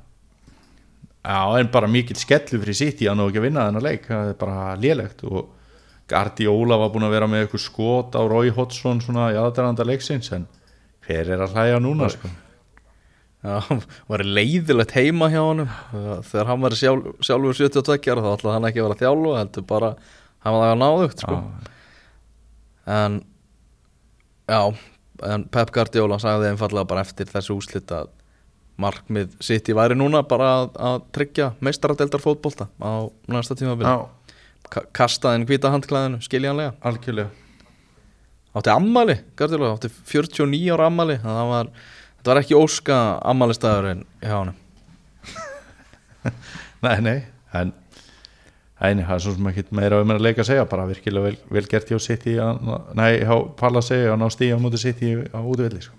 já, en bara mikill skellu fyrir sitt í að nú ekki að vinna þennan leik það er bara lélegt og Guardiola var búin að vera með eitthvað skot á Roy Hodgson svona í aðdæranda leiksins en hver er að hlæja núna sko? Já, var leiðilegt heima hjá honum. Þegar hann var sjálf, sjálfur 72 ára þá ætlaði hann ekki að vera að þjálfa heldur bara hafa það að náðugt sko. en já, en Pep Guardiola sagði einfallega bara eftir þessu úslit að markmið sitt í væri núna bara að, að tryggja meistaradeldar fótbolta á næsta tímabili. Já, Ka kastaðin hvita handklæðinu, skiljanlega. Algjörlega. Átti ammali, Guardiola, átti 49 ára ammali það var, þetta var ekki óska ammali staðurinn hjá honum nei, nei, en Æni, það er svo sem ekki meira um að leika að segja bara virkilega vel, vel gert hjá City nei, hjá Palla segja að ná stíja á móti City á útvelli sko.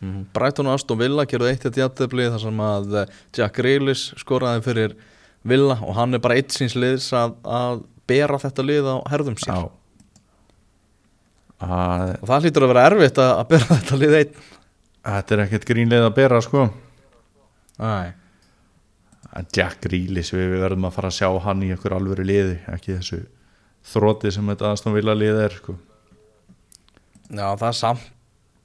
Mm. Brighton og Aston Villa gerðu eitt eitt jættefli þar sem að eh, Jack Grealish skoraði fyrir Villa og hann er bara eitt síns liðs að, að bera þetta lið á herðum sér Já og það hlýtur að vera erfitt að, að bera þetta lið einn Þetta er ekkert grínleið að bera sko Æ. Jack Grealish, við, verðum að fara að sjá hann í einhver alvöru liði, ekki þessu þrótti sem þetta Aston Villa liði er sko. Já það er samt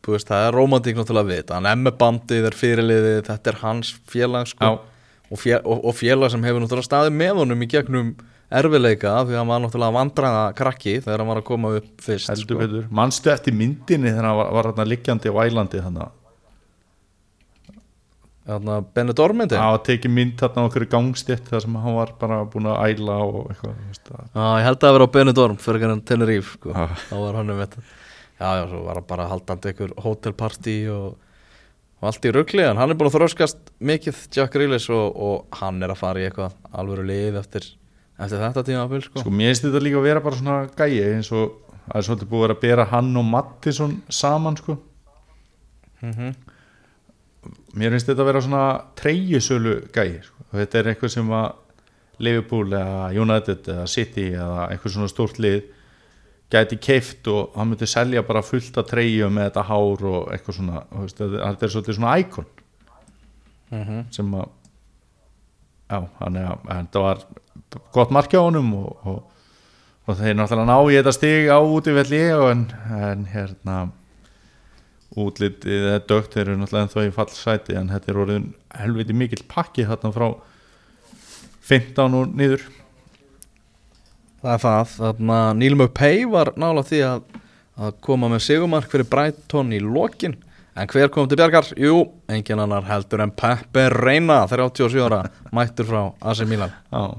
veist, það er romantík náttúrulega við þetta hann er með bandið, er fyrirliðið, þetta er hans félag sko og, fél, og, og félag sem hefur náttúrulega staðið með honum í gegnum erfileika því að hann var náttúrulega vandraða krakki þegar hann var að koma upp fyrst sko. mannstu eftir myndinni þegar hann var, var liggjandi á ælandi þannig Þarna Benidormindi að tekið mynd þarna okkur gangstétt þar sem hann var bara búin að æla og eitthvað Já, ég held að það vera á Benidorm fyrir hann Tenerife sko. Já. þá var hann um þetta Já, já, svo var hann bara haldandi einhver hótelpartí og, og allt í rugli en hann er búin að þróskast mikið Jack Grealish og, og hann er að fara í eitthvað alvöru lið eftir, eftir þetta tíma sko. sko mér finnst þetta líka að vera bara svona gæi eins og það er svolítið búið að vera að bera hann og Mattisson saman sko mm mér finnst þetta að vera svona treyjusölu gæi sko. þetta er eitthvað sem að Liverpool eða United eða City eða eitthvað svona stórt lið gæti keift og hann myndi selja bara fullt af treyju með þetta hár og eitthvað svona veist, þetta er svolítið svona íkon -hmm. sem að já, hann er að þetta var gott markja á honum og, og, og þeir náttúrulega ná í þetta stig á útivelli en, en hérna útlitið eða dögt þeir eru náttúrulega ennþá í fallsæti en þetta er orðin helviti mikill pakki þarna frá 15 og niður. Það er það, þarna Neil Mupay var nála því að, að koma með sigumark fyrir Brighton í lokin. En hver kom til bjargar? Jú, engin annar heldur en Pepe Reina 37 ára, mættur frá AC Milan. Já,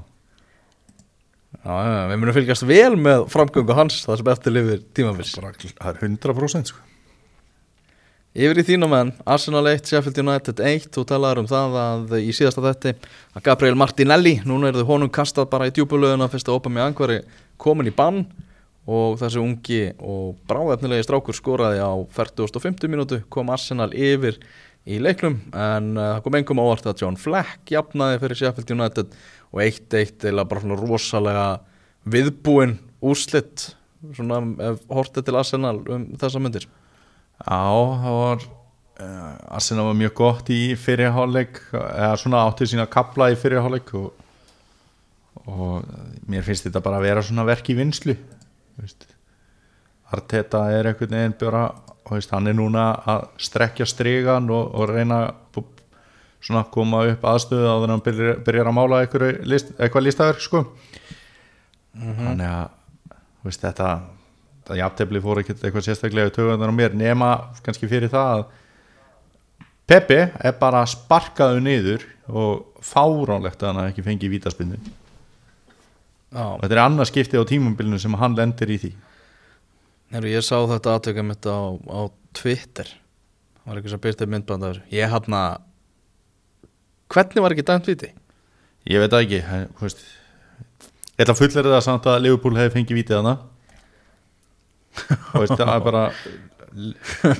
Já, við munum fylgjast vel með framgöngu hans það sem eftir lifir tímafils það er 100% sko. Yfir í þínum en Arsenal 1, Sheffield United 1 þú talaður um það að í síðasta þetti að Gabriel Martinelli, núna er þau honum kastað bara í djúbulöðuna fyrst að opa með angvari komin í bann. Og þessi ungi og bráðefnilegi strákur skoraði á 40.50 mínútu kom Arsenal yfir í leiknum. En uh, það kom engum ávart að John Fleck jafnaði fyrir Sheffield United og 1-1 eða bara svona rosalega viðbúin úrslitt svona hortið til Arsenal um þessa myndir Já, það var uh, Arsenal var mjög gott í fyrirháleik eða svona átti sína kapla í fyrirháleik og, og mér finnst þetta bara að vera svona verk í vinslu. Arteta er einhvern veginn bara veist, hann er núna að strekja strigan og, og reyna að svona koma upp aðstöðu að hann byrjar, byrjar að mála list, eitthvað listaverk sko þannig að veist, þetta það jafntefli fór ekkert eitthvað sérstaklega tögunar á mér nema kannski fyrir það að Pepe er bara sparkaðu niður og fáránlegt að hann ekki fengi vítaspinnu Já, og þetta er annað skipti á tímumbilinu sem hann lendir í því. Heru, ég sá þetta aðtöka mitt á, á Twitter. Það var eitthvað sem byrtið myndband af þessu ég hann að hvernig var ekki dæmt viti? ég veit ekki þú veist, að fullera það samt að Liverpool hefði fengið vítið hana það er bara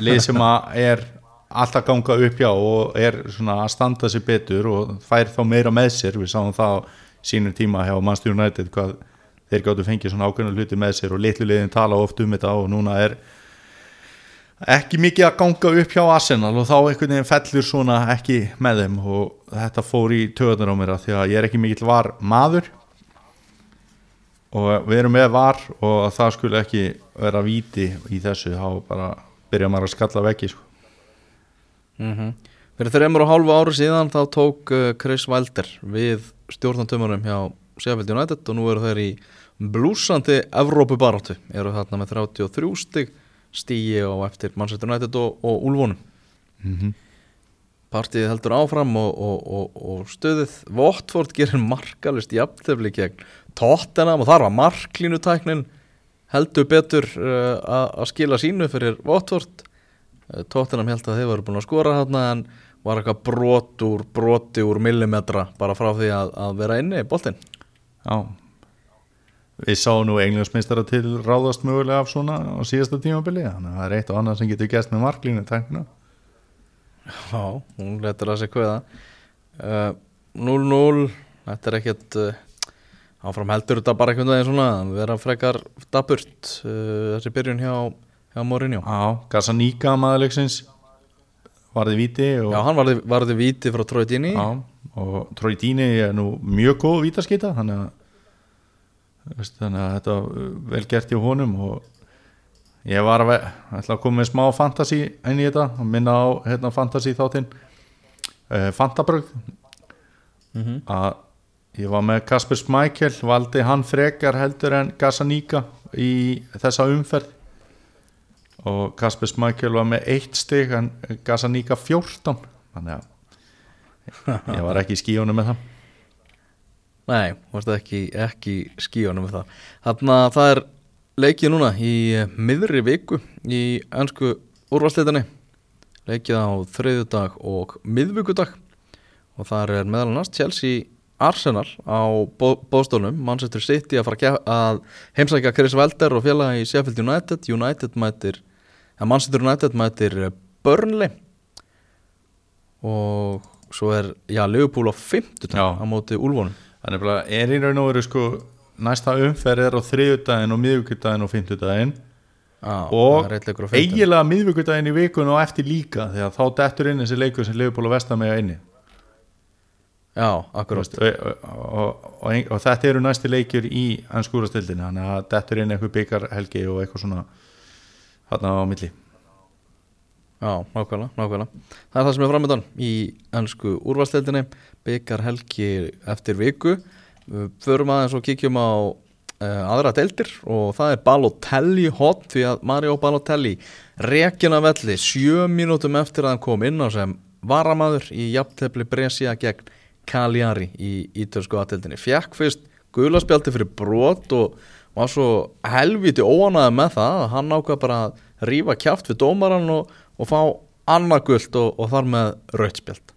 lið sem að er alltaf ganga upp hjá og er svona að standa sér betur og fær þá meira með sér. Við sáum það sínum tíma hjá Manchester United hvað þeir gáttu fengið svona ákveðna hluti með sér og litlu liðin tala oft um þetta og núna er ekki mikið að ganga upp hjá Arsenal og þá einhvern veginn fellur svona ekki með þeim og þetta fór í töðunar á mér að því að ég er ekki mikill var maður og við erum með var og það skulle ekki vera víti í þessu þá bara byrja maður að skalla vekki sko. Mm Fyrir þreymur og hálfu ári síðan þá tók uh, Chris Wilder við stjórnantömanum hjá Sheffield United og nú eru þeir í blúsandi Evrópubaráttu, eru þarna með 33 stig stíi og eftir Manchester United og, og Úlfónum mm -hmm. Partíð heldur áfram og, og, og, og stöðið Votford gerir markalist jafntefli gegn Tottenham og þar var marklínutæknin heldur betur uh, að skila sínu fyrir Votford Tottenham held að þeir voru búin að skora þarna en var eitthvað brot úr broti úr millimetra bara frá því að, að vera inni í boltinn. Já. Við sáum nú englandsmeistara til ráðast mögulega af svona á síðasta tímabili þannig að það er eitt og annað sem getur gæst með marklínu tækna. Já, hún letur að kveða. Uh, 0-0 þetta er ekkert uh, áfram heldur þetta bara einhvern veginn svona vera frekar daburt uh, þessi byrjun hjá, hjá Mourinho. Já, Gazaníka maðurleiksins varði viti og, Já, hann varði, varði víti frá Troy Dini Já, og Troy Dini er nú mjög góð vítaskita þannig að, veist, þannig að þetta var vel gert í honum og ég var að að koma með smá fantasy inn í þetta og minna á hérna, fantasy þáttinn uh, Fantabrögg mm að ég var með Kasper Smækjel valdi hann frekar heldur en Gazaníka í þessa umferð. Og Kasper Smækjel var með eitt stig en Gazaníka 14 þannig að ég var ekki í skíunum með það. Nei, varstu ekki, ekki skíunum með það. Þannig að það er leikið núna í miðri viku í ennsku úrvarsleitinni leikið á þriðjudag og miðvikudag. Og þar er meðal annars Chelsea Arsenal á bóðstólnum Manchester City að fara að heimsækja Chris Welder og félagi í Sheffield United. United mætir Manchester United mætir Burnley. Og svo er já, Liverpool á 50 Já. á móti Úlfónum þannig að er í raun og veru sko næsta umferð er á þriðjudaginn og miðvikudaginn og fimmtudaginn. Já, og það einn leikur á 50. eiginlega miðvikudaginn í vikun og eftir líka þegar þá dettur inn þessi leikur sem Liverpool og Vestamega inni Já, akkurát og, og, og, og þetta eru næsti leikjur í ennskúrastildinni þannig að dettur inn eitthvað byggar helgi og eitthvað svona þarna á milli. Já, nákvæmlega, nákvæmlega. Það er það sem er framöndan í ennsku úrvalsteldinni byggar helgi eftir viku. Við förum aðeins og kíkjum á uh, aðra deildir og það er Balotelli hot því að Mario Balotelli rekina velli sjö mínútum eftir að hann kom inn á sem varamaður í jafntefli Brescia gegn Cagliari í ítörsku aðdeildinni fekk fyrst gulaspjaldi fyrir brot og var svo helviti óanaði með það að hann ákvað bara að rífa kjáft við dómaran og, og fá annað gult og, og þar með rautspjald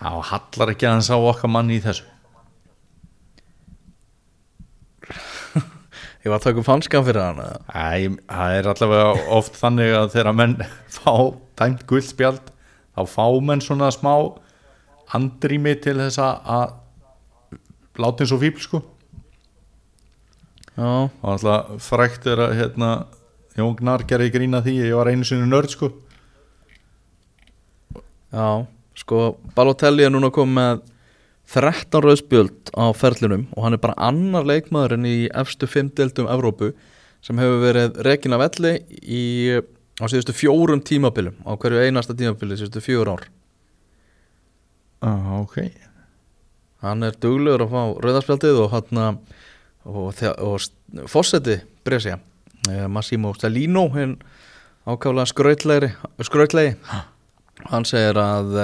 Já, hallar ekki aðeins á okkar manni í þessu. Ég var að taka upp hanskan fyrir hann? Æ, það er allavega oft þannig að þegar menn fá dæmt guldspjald þá fá menn svona smá andrými til þess að- láta eins og fíbl sko. Já, og alltaf frækt er að hérna, Jón Gnar gerði grína því ég var einu sinni nörd sko. Já, sko Balotelli er núna komið með 13 rauðspjöld á ferlinum og hann er bara annar leikmaðurinn í efstu fimm deildum Evrópu sem hefur verið rekin af velli í, á síðustu fjórum tímabilum á hverju einasta tímabili síðustu fjór ár ah, ok. Hann er duglegur að fá rauðarspjaldið og hann og, og fósetti Brescia eh, Massimo Stalino hinn ákaflega skrautlegi hann segir að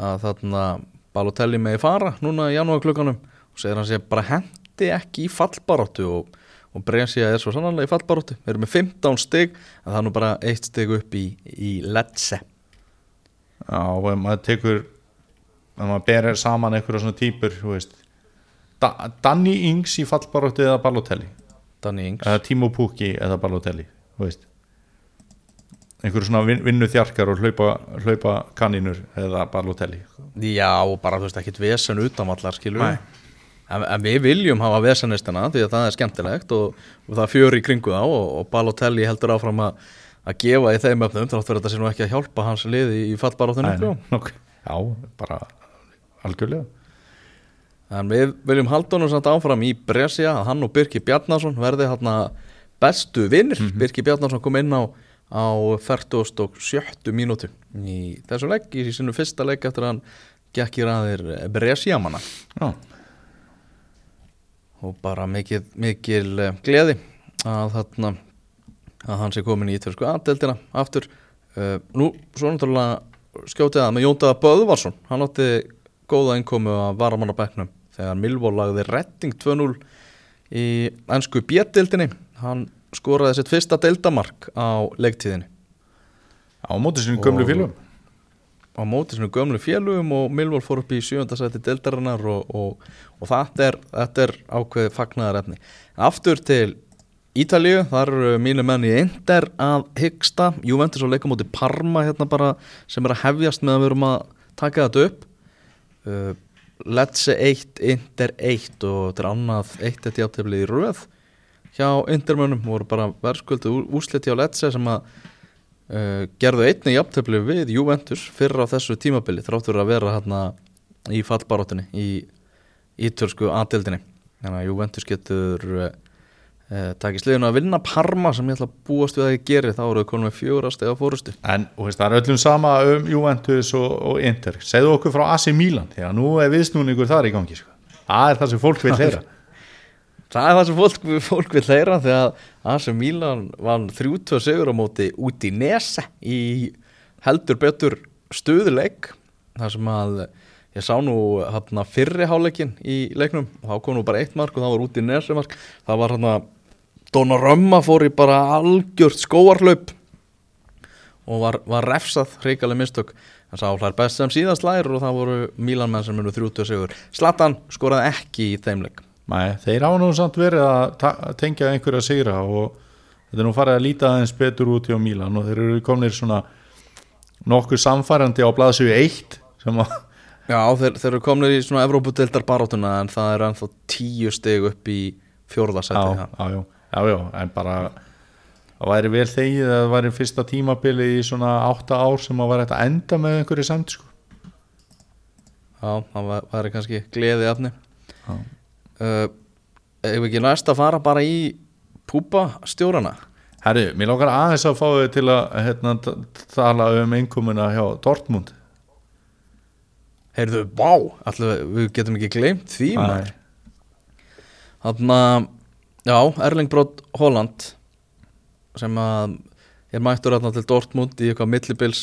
að þarna Balotelli megi fara núna í janúar klukkanum og segir hann sé bara hendi ekki í fallbaróttu og, og Brescia er svo sannanlega í fallbaróttu við erum með 15 stig en það er nú bara eitt stig upp í, í Lecce. Já, og maður tekur ef maður berir saman einhverja svona veist. Da Danny Ings í fallbarótti eða Balotelli? Danny Ings. Eða Timo Pukki eða Balotelli einhverju svona vin, vinnu þjarkar og hlaupa, hlaupa kanínur eða Balotelli. Já, og bara þú veist ekkit vesen utanvallar skilur en, en við viljum hafa vesenistana því að það er skemmtilegt og, og það fjör í kringu þá og, og Balotelli heldur áfram að, að gefa í þeim öfnum þrátt fyrir þetta sé nú ekki að hjálpa hans liði í fallbaróttunum Nei, ok. Já, bara algjörlega. En við viljum halda honum samt áfram í Brescia að hann og Birki Bjarnason verði hérna bestu vinnir Birki Bjarnason kom inn á, á 47. mínútu í þessu leik, í sinu fyrsta leik eftir að hann gekk í ræðir Brescia manna Já, og bara mikil, mikil eh, gleði að þarna að hann sé komin í ítörsku aðdeldina aftur. Uh, nú svo náttúrulega skjótið að með Jóndaða Böðvarsson. Hann átti góða innkomu að varamannabæknum þegar Milvó lagði retting 2-0 í ennsku bjettildinni hann skoraði sitt fyrsta deildamark á leiktíðinni á móti sinni gömlu félum á móti svona gömlu félugum og Millwall fór upp í sjöndasæti deildarinnar og, og, og þetta er, er ákveðið fagnaðar efni. Aftur til Ítalíu, þar eru mínu menn í Inter að hyggsta, Juventus og leika móti Parma hérna bara sem er að hefjast með að við erum að taka þetta upp. Uh, Lecce 1, Inter 1 og þetta er annað 1 þetta játeflið í röð. Hjá Intermönnum voru bara verðskuldu úslit hjá Lecce sem að uh, gerðu einni jafntöfli við Juventus fyrra á þessu tímabili þráttur að vera hérna í fallbaróttinni í ítölsku aðdeldinni þannig að Juventus getur uh, uh, takið sliðinu að vinna Parma sem ég ætla að búast við að ég geri þá eru þau konum með fjórast eða fórustu En veist, það er öllum sama um Juventus og, og Inter. Segðu okkur frá AC Milan Því að nú er viðsnúningur þar í gangi sko. Það er það sem fólk vil heyra. Það er það sem fólk, fólk vil heyra þegar AC Milan vann 30 sigur á móti út í Nese í heldur betur stuðuleik þar sem að ég sá nú fyrri háleikin í leiknum og þá kom nú bara eitt mark og það var út í Nese mark. Það var hérna Donnarumma fór í bara algjört skóarlaup og var, var refsað hreikaleg mistök. En sá hlær best sem síðast lær og það voru Milan menn sem eru 30 sigur. Zlatan skoraði ekki í þeim leik. Nei, þeir hafa nú samt verið að að tengja einhverja sigra og þetta er nú farið að líta aðeins betur út hjá Milan og þeir eru komnir svona nokkuð samfærandi á blaðsögu 1 sem að Já, þeir, þeir eru komnir í svona Evrópudeildar barátuna en það er ennþá tíu stig upp í fjórðasæti já, já, já, já, já, en bara það væri vel þegið að það væri fyrsta tímabili í svona 8 ár sem að væri hægt að enda með einhverju samt sko. já það var- væri kannski gleði afni uh, Ef ekki næst að fara bara í púpa stjórana Herri, mér lókar aðeins að fá þau til að hérna, tala um einkomuna hjá Dortmund. Heyrðu, vá, allir við getum ekki gleymt því. Þannig að, já, Erling Brot Holland sem að er mættur hérna til Dortmund í eitthvað millibils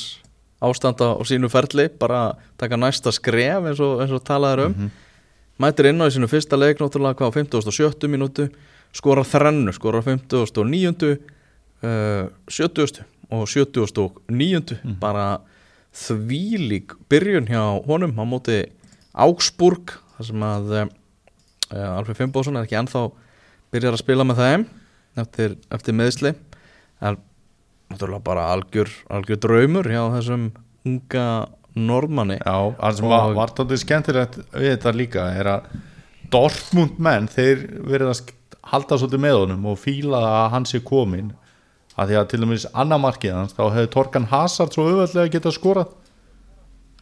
ástanda á sínu ferli bara taka næsta skref eins og, eins og talaður um Mhm. mættur inn á í sínu fyrsta leik náttúrulega hvað á 57. mínútu skorar þrennu, skorar 59. Uh, 70. og 79. Mhm. bara þvílík byrjun hjá honum á móti Augsburg þar sem að uh, Alfred Fimboðsson er ekki ennþá byrjar að spila með þeim eftir, eftir meðsli en náttúrulega bara algjör, algjör draumur hjá þessum unga norðmanni. Já, það sem var, Og- var tóttið skemmtilegt við þetta líka er að Dortmund menn, þeir verið að halda svolítið með honum og fíla að hann sé komin að því að til dæmis annar markið hans þá hefði Torkan Hazard svo auðvöldlega getað skorað.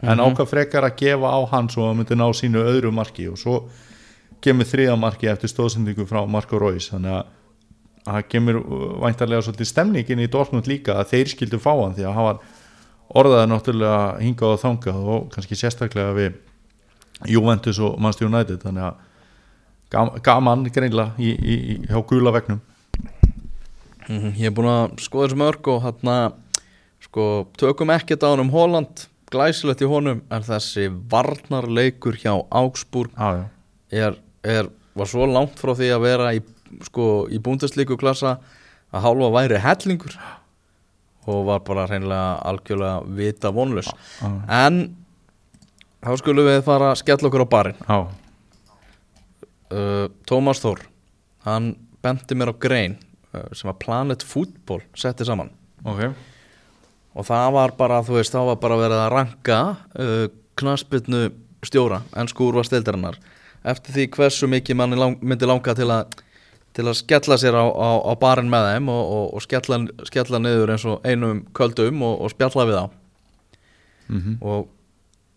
En ákvað frekar að gefa á hann svo að myndi ná sínu öðru marki og svo kemur þriða marki eftir stóðsendingu frá Marco Reus. Þannig að það kemur uh, væntarlega svolítið stemningin í Dortmund líka að þeir skildu fá hann því að hann var orðaði náttúrulega hingað og þangað og kannski sérstaklega við Juventus og Manchester United. Þannig að gam- gaman greinlega í, í, í, hjá gula vegnum Mhm, Ég er búin að skoða þessu mörg og hérna sko, tökum ekkert á hann um Holland glæsilegt í honum en þessi varnarleikur hjá Augsburg já. er, er, var svo langt frá því að vera í, sko, í búndeslíku klassa að hálfa væri hellingur og var bara hreinlega algjörlega vita vonlus Já. en þá skulum við fara að skella okkur á barinn. Uh, Tómas Þór hann benti mér á grein uh, sem að Planet Football setti saman. Ok. Og það var bara, þú veist, það var bara verið að ranka uh, knaspitnu stjóra, ennsku úrvarsdeildarinnar eftir því hversu mikið manni lang, myndi langa til að til að skella sér á, á, á barinn með þeim og, og, og skella, skella niður eins og einum köldum og, og spjalla við á mm og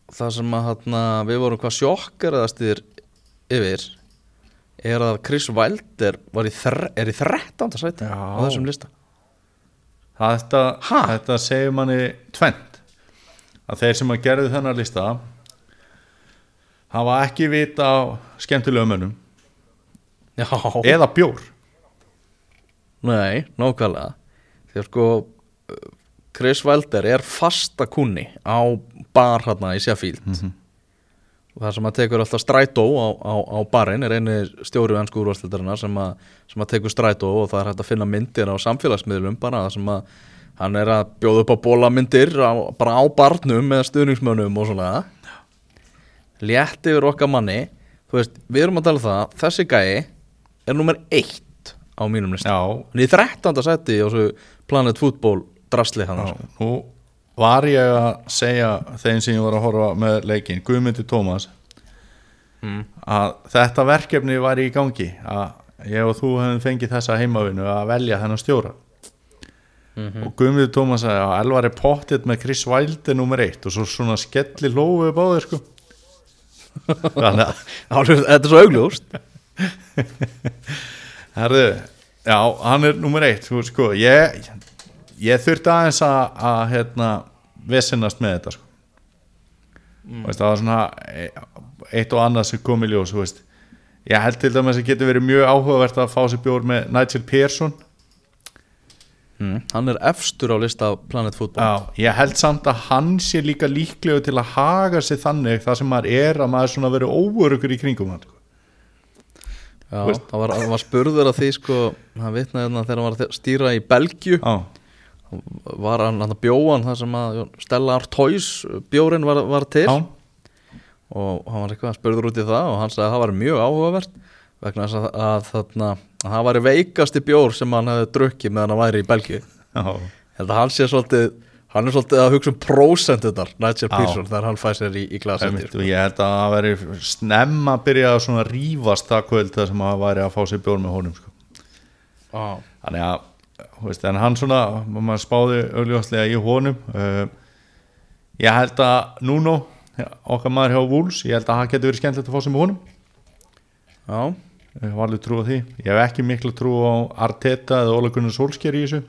það sem að hana, við vorum hvað sjokkaraðastir yfir er að Chris Wilder í þre, er í 13. sæti Já. á þessum lista þetta, þetta segir manni tvent að þeir sem að gerðu þennar lista hafa ekki vita á skemmtilegum mönnum. Já, eða bjór. Nei, nákvæmlega. Því að sko uh, Chris Wilder er fasta kunni á bar hérna í Sheffield. Mhm. og það sem að tekur alltaf strætó á, á, á barinn er eini stjóri ennsku úrvarsleitarinnar sem, sem að tekur strætó og það er hægt að finna myndir á samfélagsmiðlum bara það sem að hann er að bjóða upp á bólamyndir bara á barnum með stuðningsmönnum og svona létti yfir okkar manni þú veist, við erum að tala um það þessi gæi er nummer eitt á mínum lista Já, hann er í 13. seti á þessu Planet Football drasli hann nú var ég að segja þeim sem ég var að horfa með leikin Guðmundi Tómas mm. að þetta verkefni var í gangi að ég og þú hefum fengið þessa heimavinu að velja þennan stjóra Mhm. og Guðmundi Tómas sagði að Elvar er pottitt með Chris Wilde nummer eitt og svo svona skelli lófu báðir sko þannig að þetta er svo augljóst Herðu, já, hann er nummer eitt þú, sko, ég, ég þurfti aðeins að, að hérna, vesenast með þetta sko. mm. veist, það var svona eitt og annað sem kom í ljós ég held til dæmis að getur verið mjög áhugavert að fá sér bjór með Nigel Pearson mm. hann er efstur á lista Planet Football já, ég held samt að hann sé líka líklegu til að haga sig þannig það sem maður er að maður svona verið óörugur í kringum hann sko. Já, Veist. hann var, var spurður að því sko, hann vitnaði hérna þegar hann var að stýra í Belgju já, var hann hann bjóan þar sem að Stella Artois bjórin var, var til já, og hann var eitthvað spurður út í það og hann sagði að það var mjög áhugavert vegna þess að, að, þarna, að það var veikasti bjór sem hann hefði drukkið meðan hann væri í Ég held að hann sé svolítið hann er svolítið að hugsa um prósentunar Nigel. Pearson þegar hann fæ sér í, í glasi Einmitt, og ég held að það veri snemma að byrja að svona rífast það kvöld það sem að væri að fá sér bjór með honum sko. þannig að veist, hann svona, maður spáði auðljóðslega í honum. Uh, ég held að Nuno okkar maður hjá Wolves, ég held að það getur verið skemmtilegt að fá sér með honum. Já, ég hef alveg trú á því, ég hef ekki miklu trú á Arteta eða Óla Gunnar Solskjær í þessu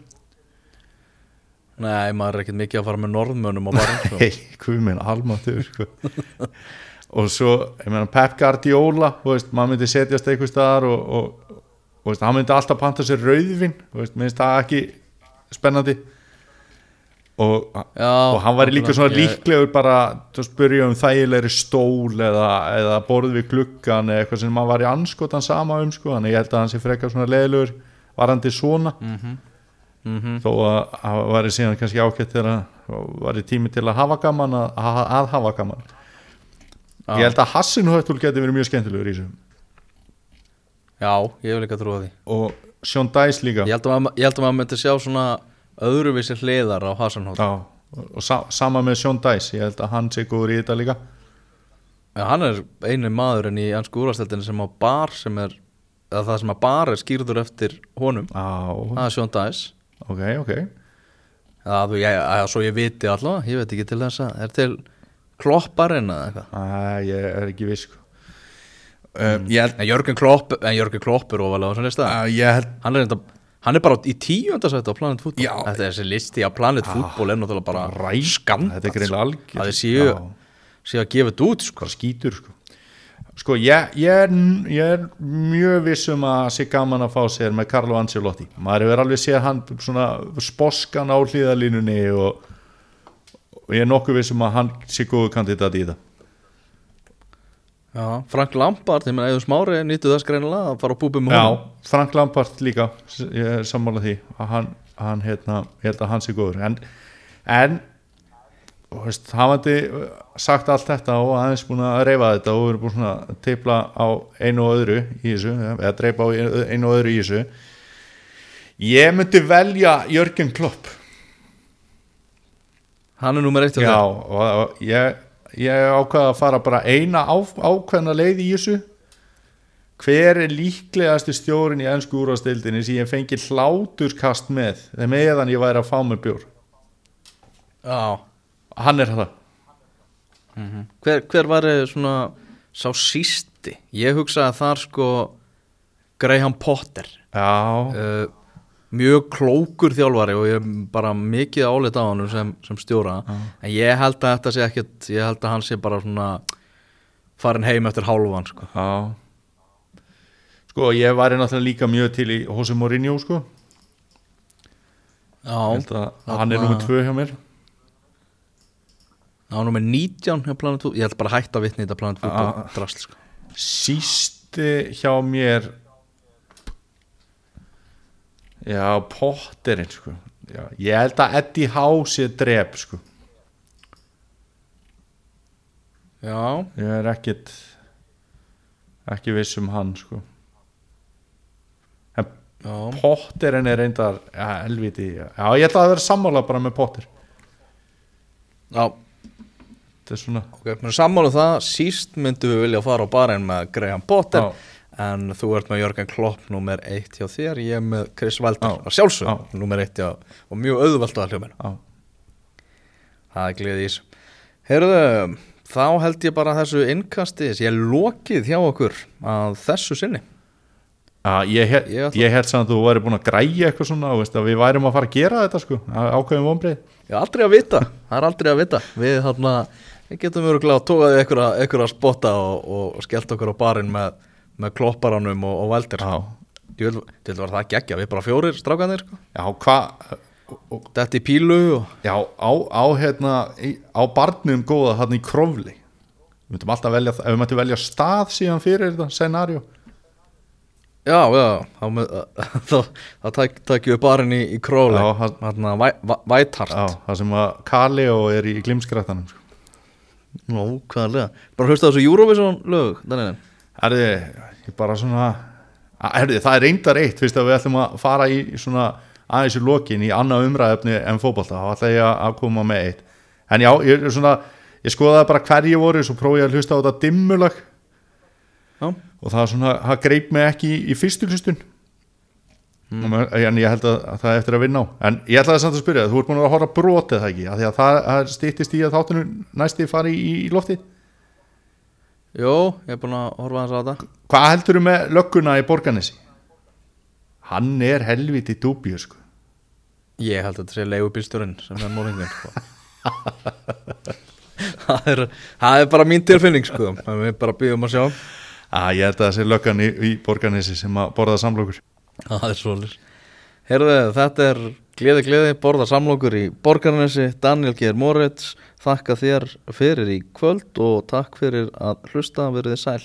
nei, maður er ekkert mikið að fara með norðmönnum á barinn sko. hei, hvað minn, almatur sko. og svo, ég meina Pep Guardiola, veist, maður myndi setjast einhver staðar og, og, veist, hann myndi alltaf panta sér rauðvin veist, minnst það ekki spennandi og, Já, og hann væri líka svona líklegur bara að spyrja um þægilegri stól eða, eða borð við gluggan eða eitthvað sem maður var í anskotan sama um sko, þannig ég held að hann sé frekar svona leðilegur varandi svona Mhm. Mhm. þó að það væri síðan kannski ákvæmt þegar það væri tími til að hafa gaman að, að, að hafa gaman Já. ég held að Hassin Höttul geti verið mjög skemmtilegur í þessu Já, ég vil ekki að trúa því og Sean Dice líka ég held að maður myndi sjá svona öðruvísi hliðar á Hasenhótt Já, og sa, sama með Sean Dice ég held að hann sé góður í þetta líka. Já, hann er einu maðurinn í ansku úrvasteldinu sem á bar sem er eða það sem að bar er skýrður eftir honum. Já, það er Sean Dice ok, ok. Eða þú, ég, að, svo ég viti allavega, ég veit ekki til þess að er til klopparinn eða eitthvað? Æ, ég er ekki viss sko. um, held en Jörgen Klopp, en Jörgen Klopp er ofalega á þessum lista. Uh, held hann er, enda, hann er bara í tíundasætti á Planet Football. Já. þetta er þessi listi á Planet Football er náttúrulega bara skand þetta er greinlega algjör að þið séu, Já. séu að gefa þetta út sko. skítur sko. Sko ég, ég, er, ég er mjög viss um að sé gaman að fá sér með Carlo Ancelotti. Maður hefur alveg séð hann svona sposkan á hlýðalínunni og, og ég er nokkuð viss um að hann sé góðu kandidat í það Já, Frank Lampard, ég meina Eður Smári nýttu þess greinilega að fara á búbum með Já, Frank Lampard líka ég er sammála því að hann, hann hérna, ég held að hann sé góður. En, en veist, hafandi sagt allt þetta og aðeins búin að reyfa þetta og erum búin að teipla á einu og öðru í þessu, eða dreipa á einu og öðru í þessu. Ég myndi velja Jörgen Klopp. Hann er nummer eitt Já, og, og ég, ég ákvaða að fara bara eina á, ákveðna leið í þessu. Hver er líklegasti stjórin í ennsku úrvastildinni sem ég fengi hláturskast með meðan ég væri að fá mér bjór? Já. hann er það. Hver, hver var svona sá sísti? Ég hugsa að þar sko Graham Potter. Já, uh, mjög klókur þjálfari og ég er bara mikið álit á hann sem, sem stjóra. En ég held að þetta sé ekkert ég held að hann sé bara svona farin heim eftir hálfan sko. já. Sko ég væri náttúrulega líka mjög til í Jose Mourinho sko. Já, hann er nummið tvö hjá mér. Já, nummer 19 hjá Planet Football. Ég held bara hætta að vitni þetta Planet Football Ah. drasl sko. sísti hjá mér já, Potterinn sko. Já, ég held að Eddie Howe sé drep sko. Já, ég er ekkit ekki viss um hann sko. En já, Potterinn er reyndar ja, helviti, já, ég ætla að vera sammála bara með Potter. Já. Þetta er svona Ok, mér er sammála um það, síst myndum við vilja fara á barinn með Graham Potter. Já. En þú ert með Jörgen Klopp nummer eitt hjá þér, ég er með Chris Valder Já. að sjálfsög, Já. nummer eitt hjá og mjög auðvelt að hljóma já, það er gleði í þessu. Heyrðu, þá held ég bara þessu innkasti, ég lokið hjá okkur að þessu sinni. Já ég, held samt að þú væri búin að græja eitthvað svona veist, við værum að fara að gera þetta sko ákveðum vonbreið Ég er aldrei að vita, það er aldrei að vita. Við, þarna, við getum verið að tókaði einhverja að spotta og, og skellt okkur á barinn með, með klopparanum og, og veldir til var það geggja, við bara fjórir strákanir sko. já hvað Þetta í pílu og Já, á, á, hérna, á barnum góða hann í krofli Við myndum alltaf velja, ef við myndum velja stað síðan fyrir þetta scenarió Já, já, þá, tækjum við barinn í, í króli væ- væthart Já, það sem að Kaleo er í glimskrættanum sko. Nú, hvaðlega Bara hlusta þessu Eurovision lög Daniel. Erði, ég bara svona Erði, það er reyndar eitt, fyrst að við ætlum að fara í svona aðeins í lokin í annað umræðefni en fótbolta, þá ætla ég að koma með eitt. En já, ég er svona ég skoðaði bara hverju voru, svo prófi ég að hlusta á þetta dimmulag Já, og það svona, það greip mig ekki í, í fyrstu hlustun. Mm. en ég held að, að það er eftir að vinna á. En ég ætlaði samt að spyrja, þú ert búin að horfa brotið það ekki, því að það, það stýttist í að þáttunum næsti fari í, í lofti Jó, ég er búin að horfa hans á þetta hvað heldur þú með lögguna í Borganesi? hann er helviti dúbíu sko Ég held að þetta sé leigubílstjórinn sem er morðingin sko. það, er, það er bara mín tilfinning sko. Við bara býðum að sjá að ég held að það sé löggan í, í Borganesi sem að borða samlokur Það er svolítið Herðu, þetta er gleði gleði borða samlokur í Borgarnesi Daniel Geir Moritz Þakka þér fyrir í kvöld og takk fyrir að hlusta verið sæl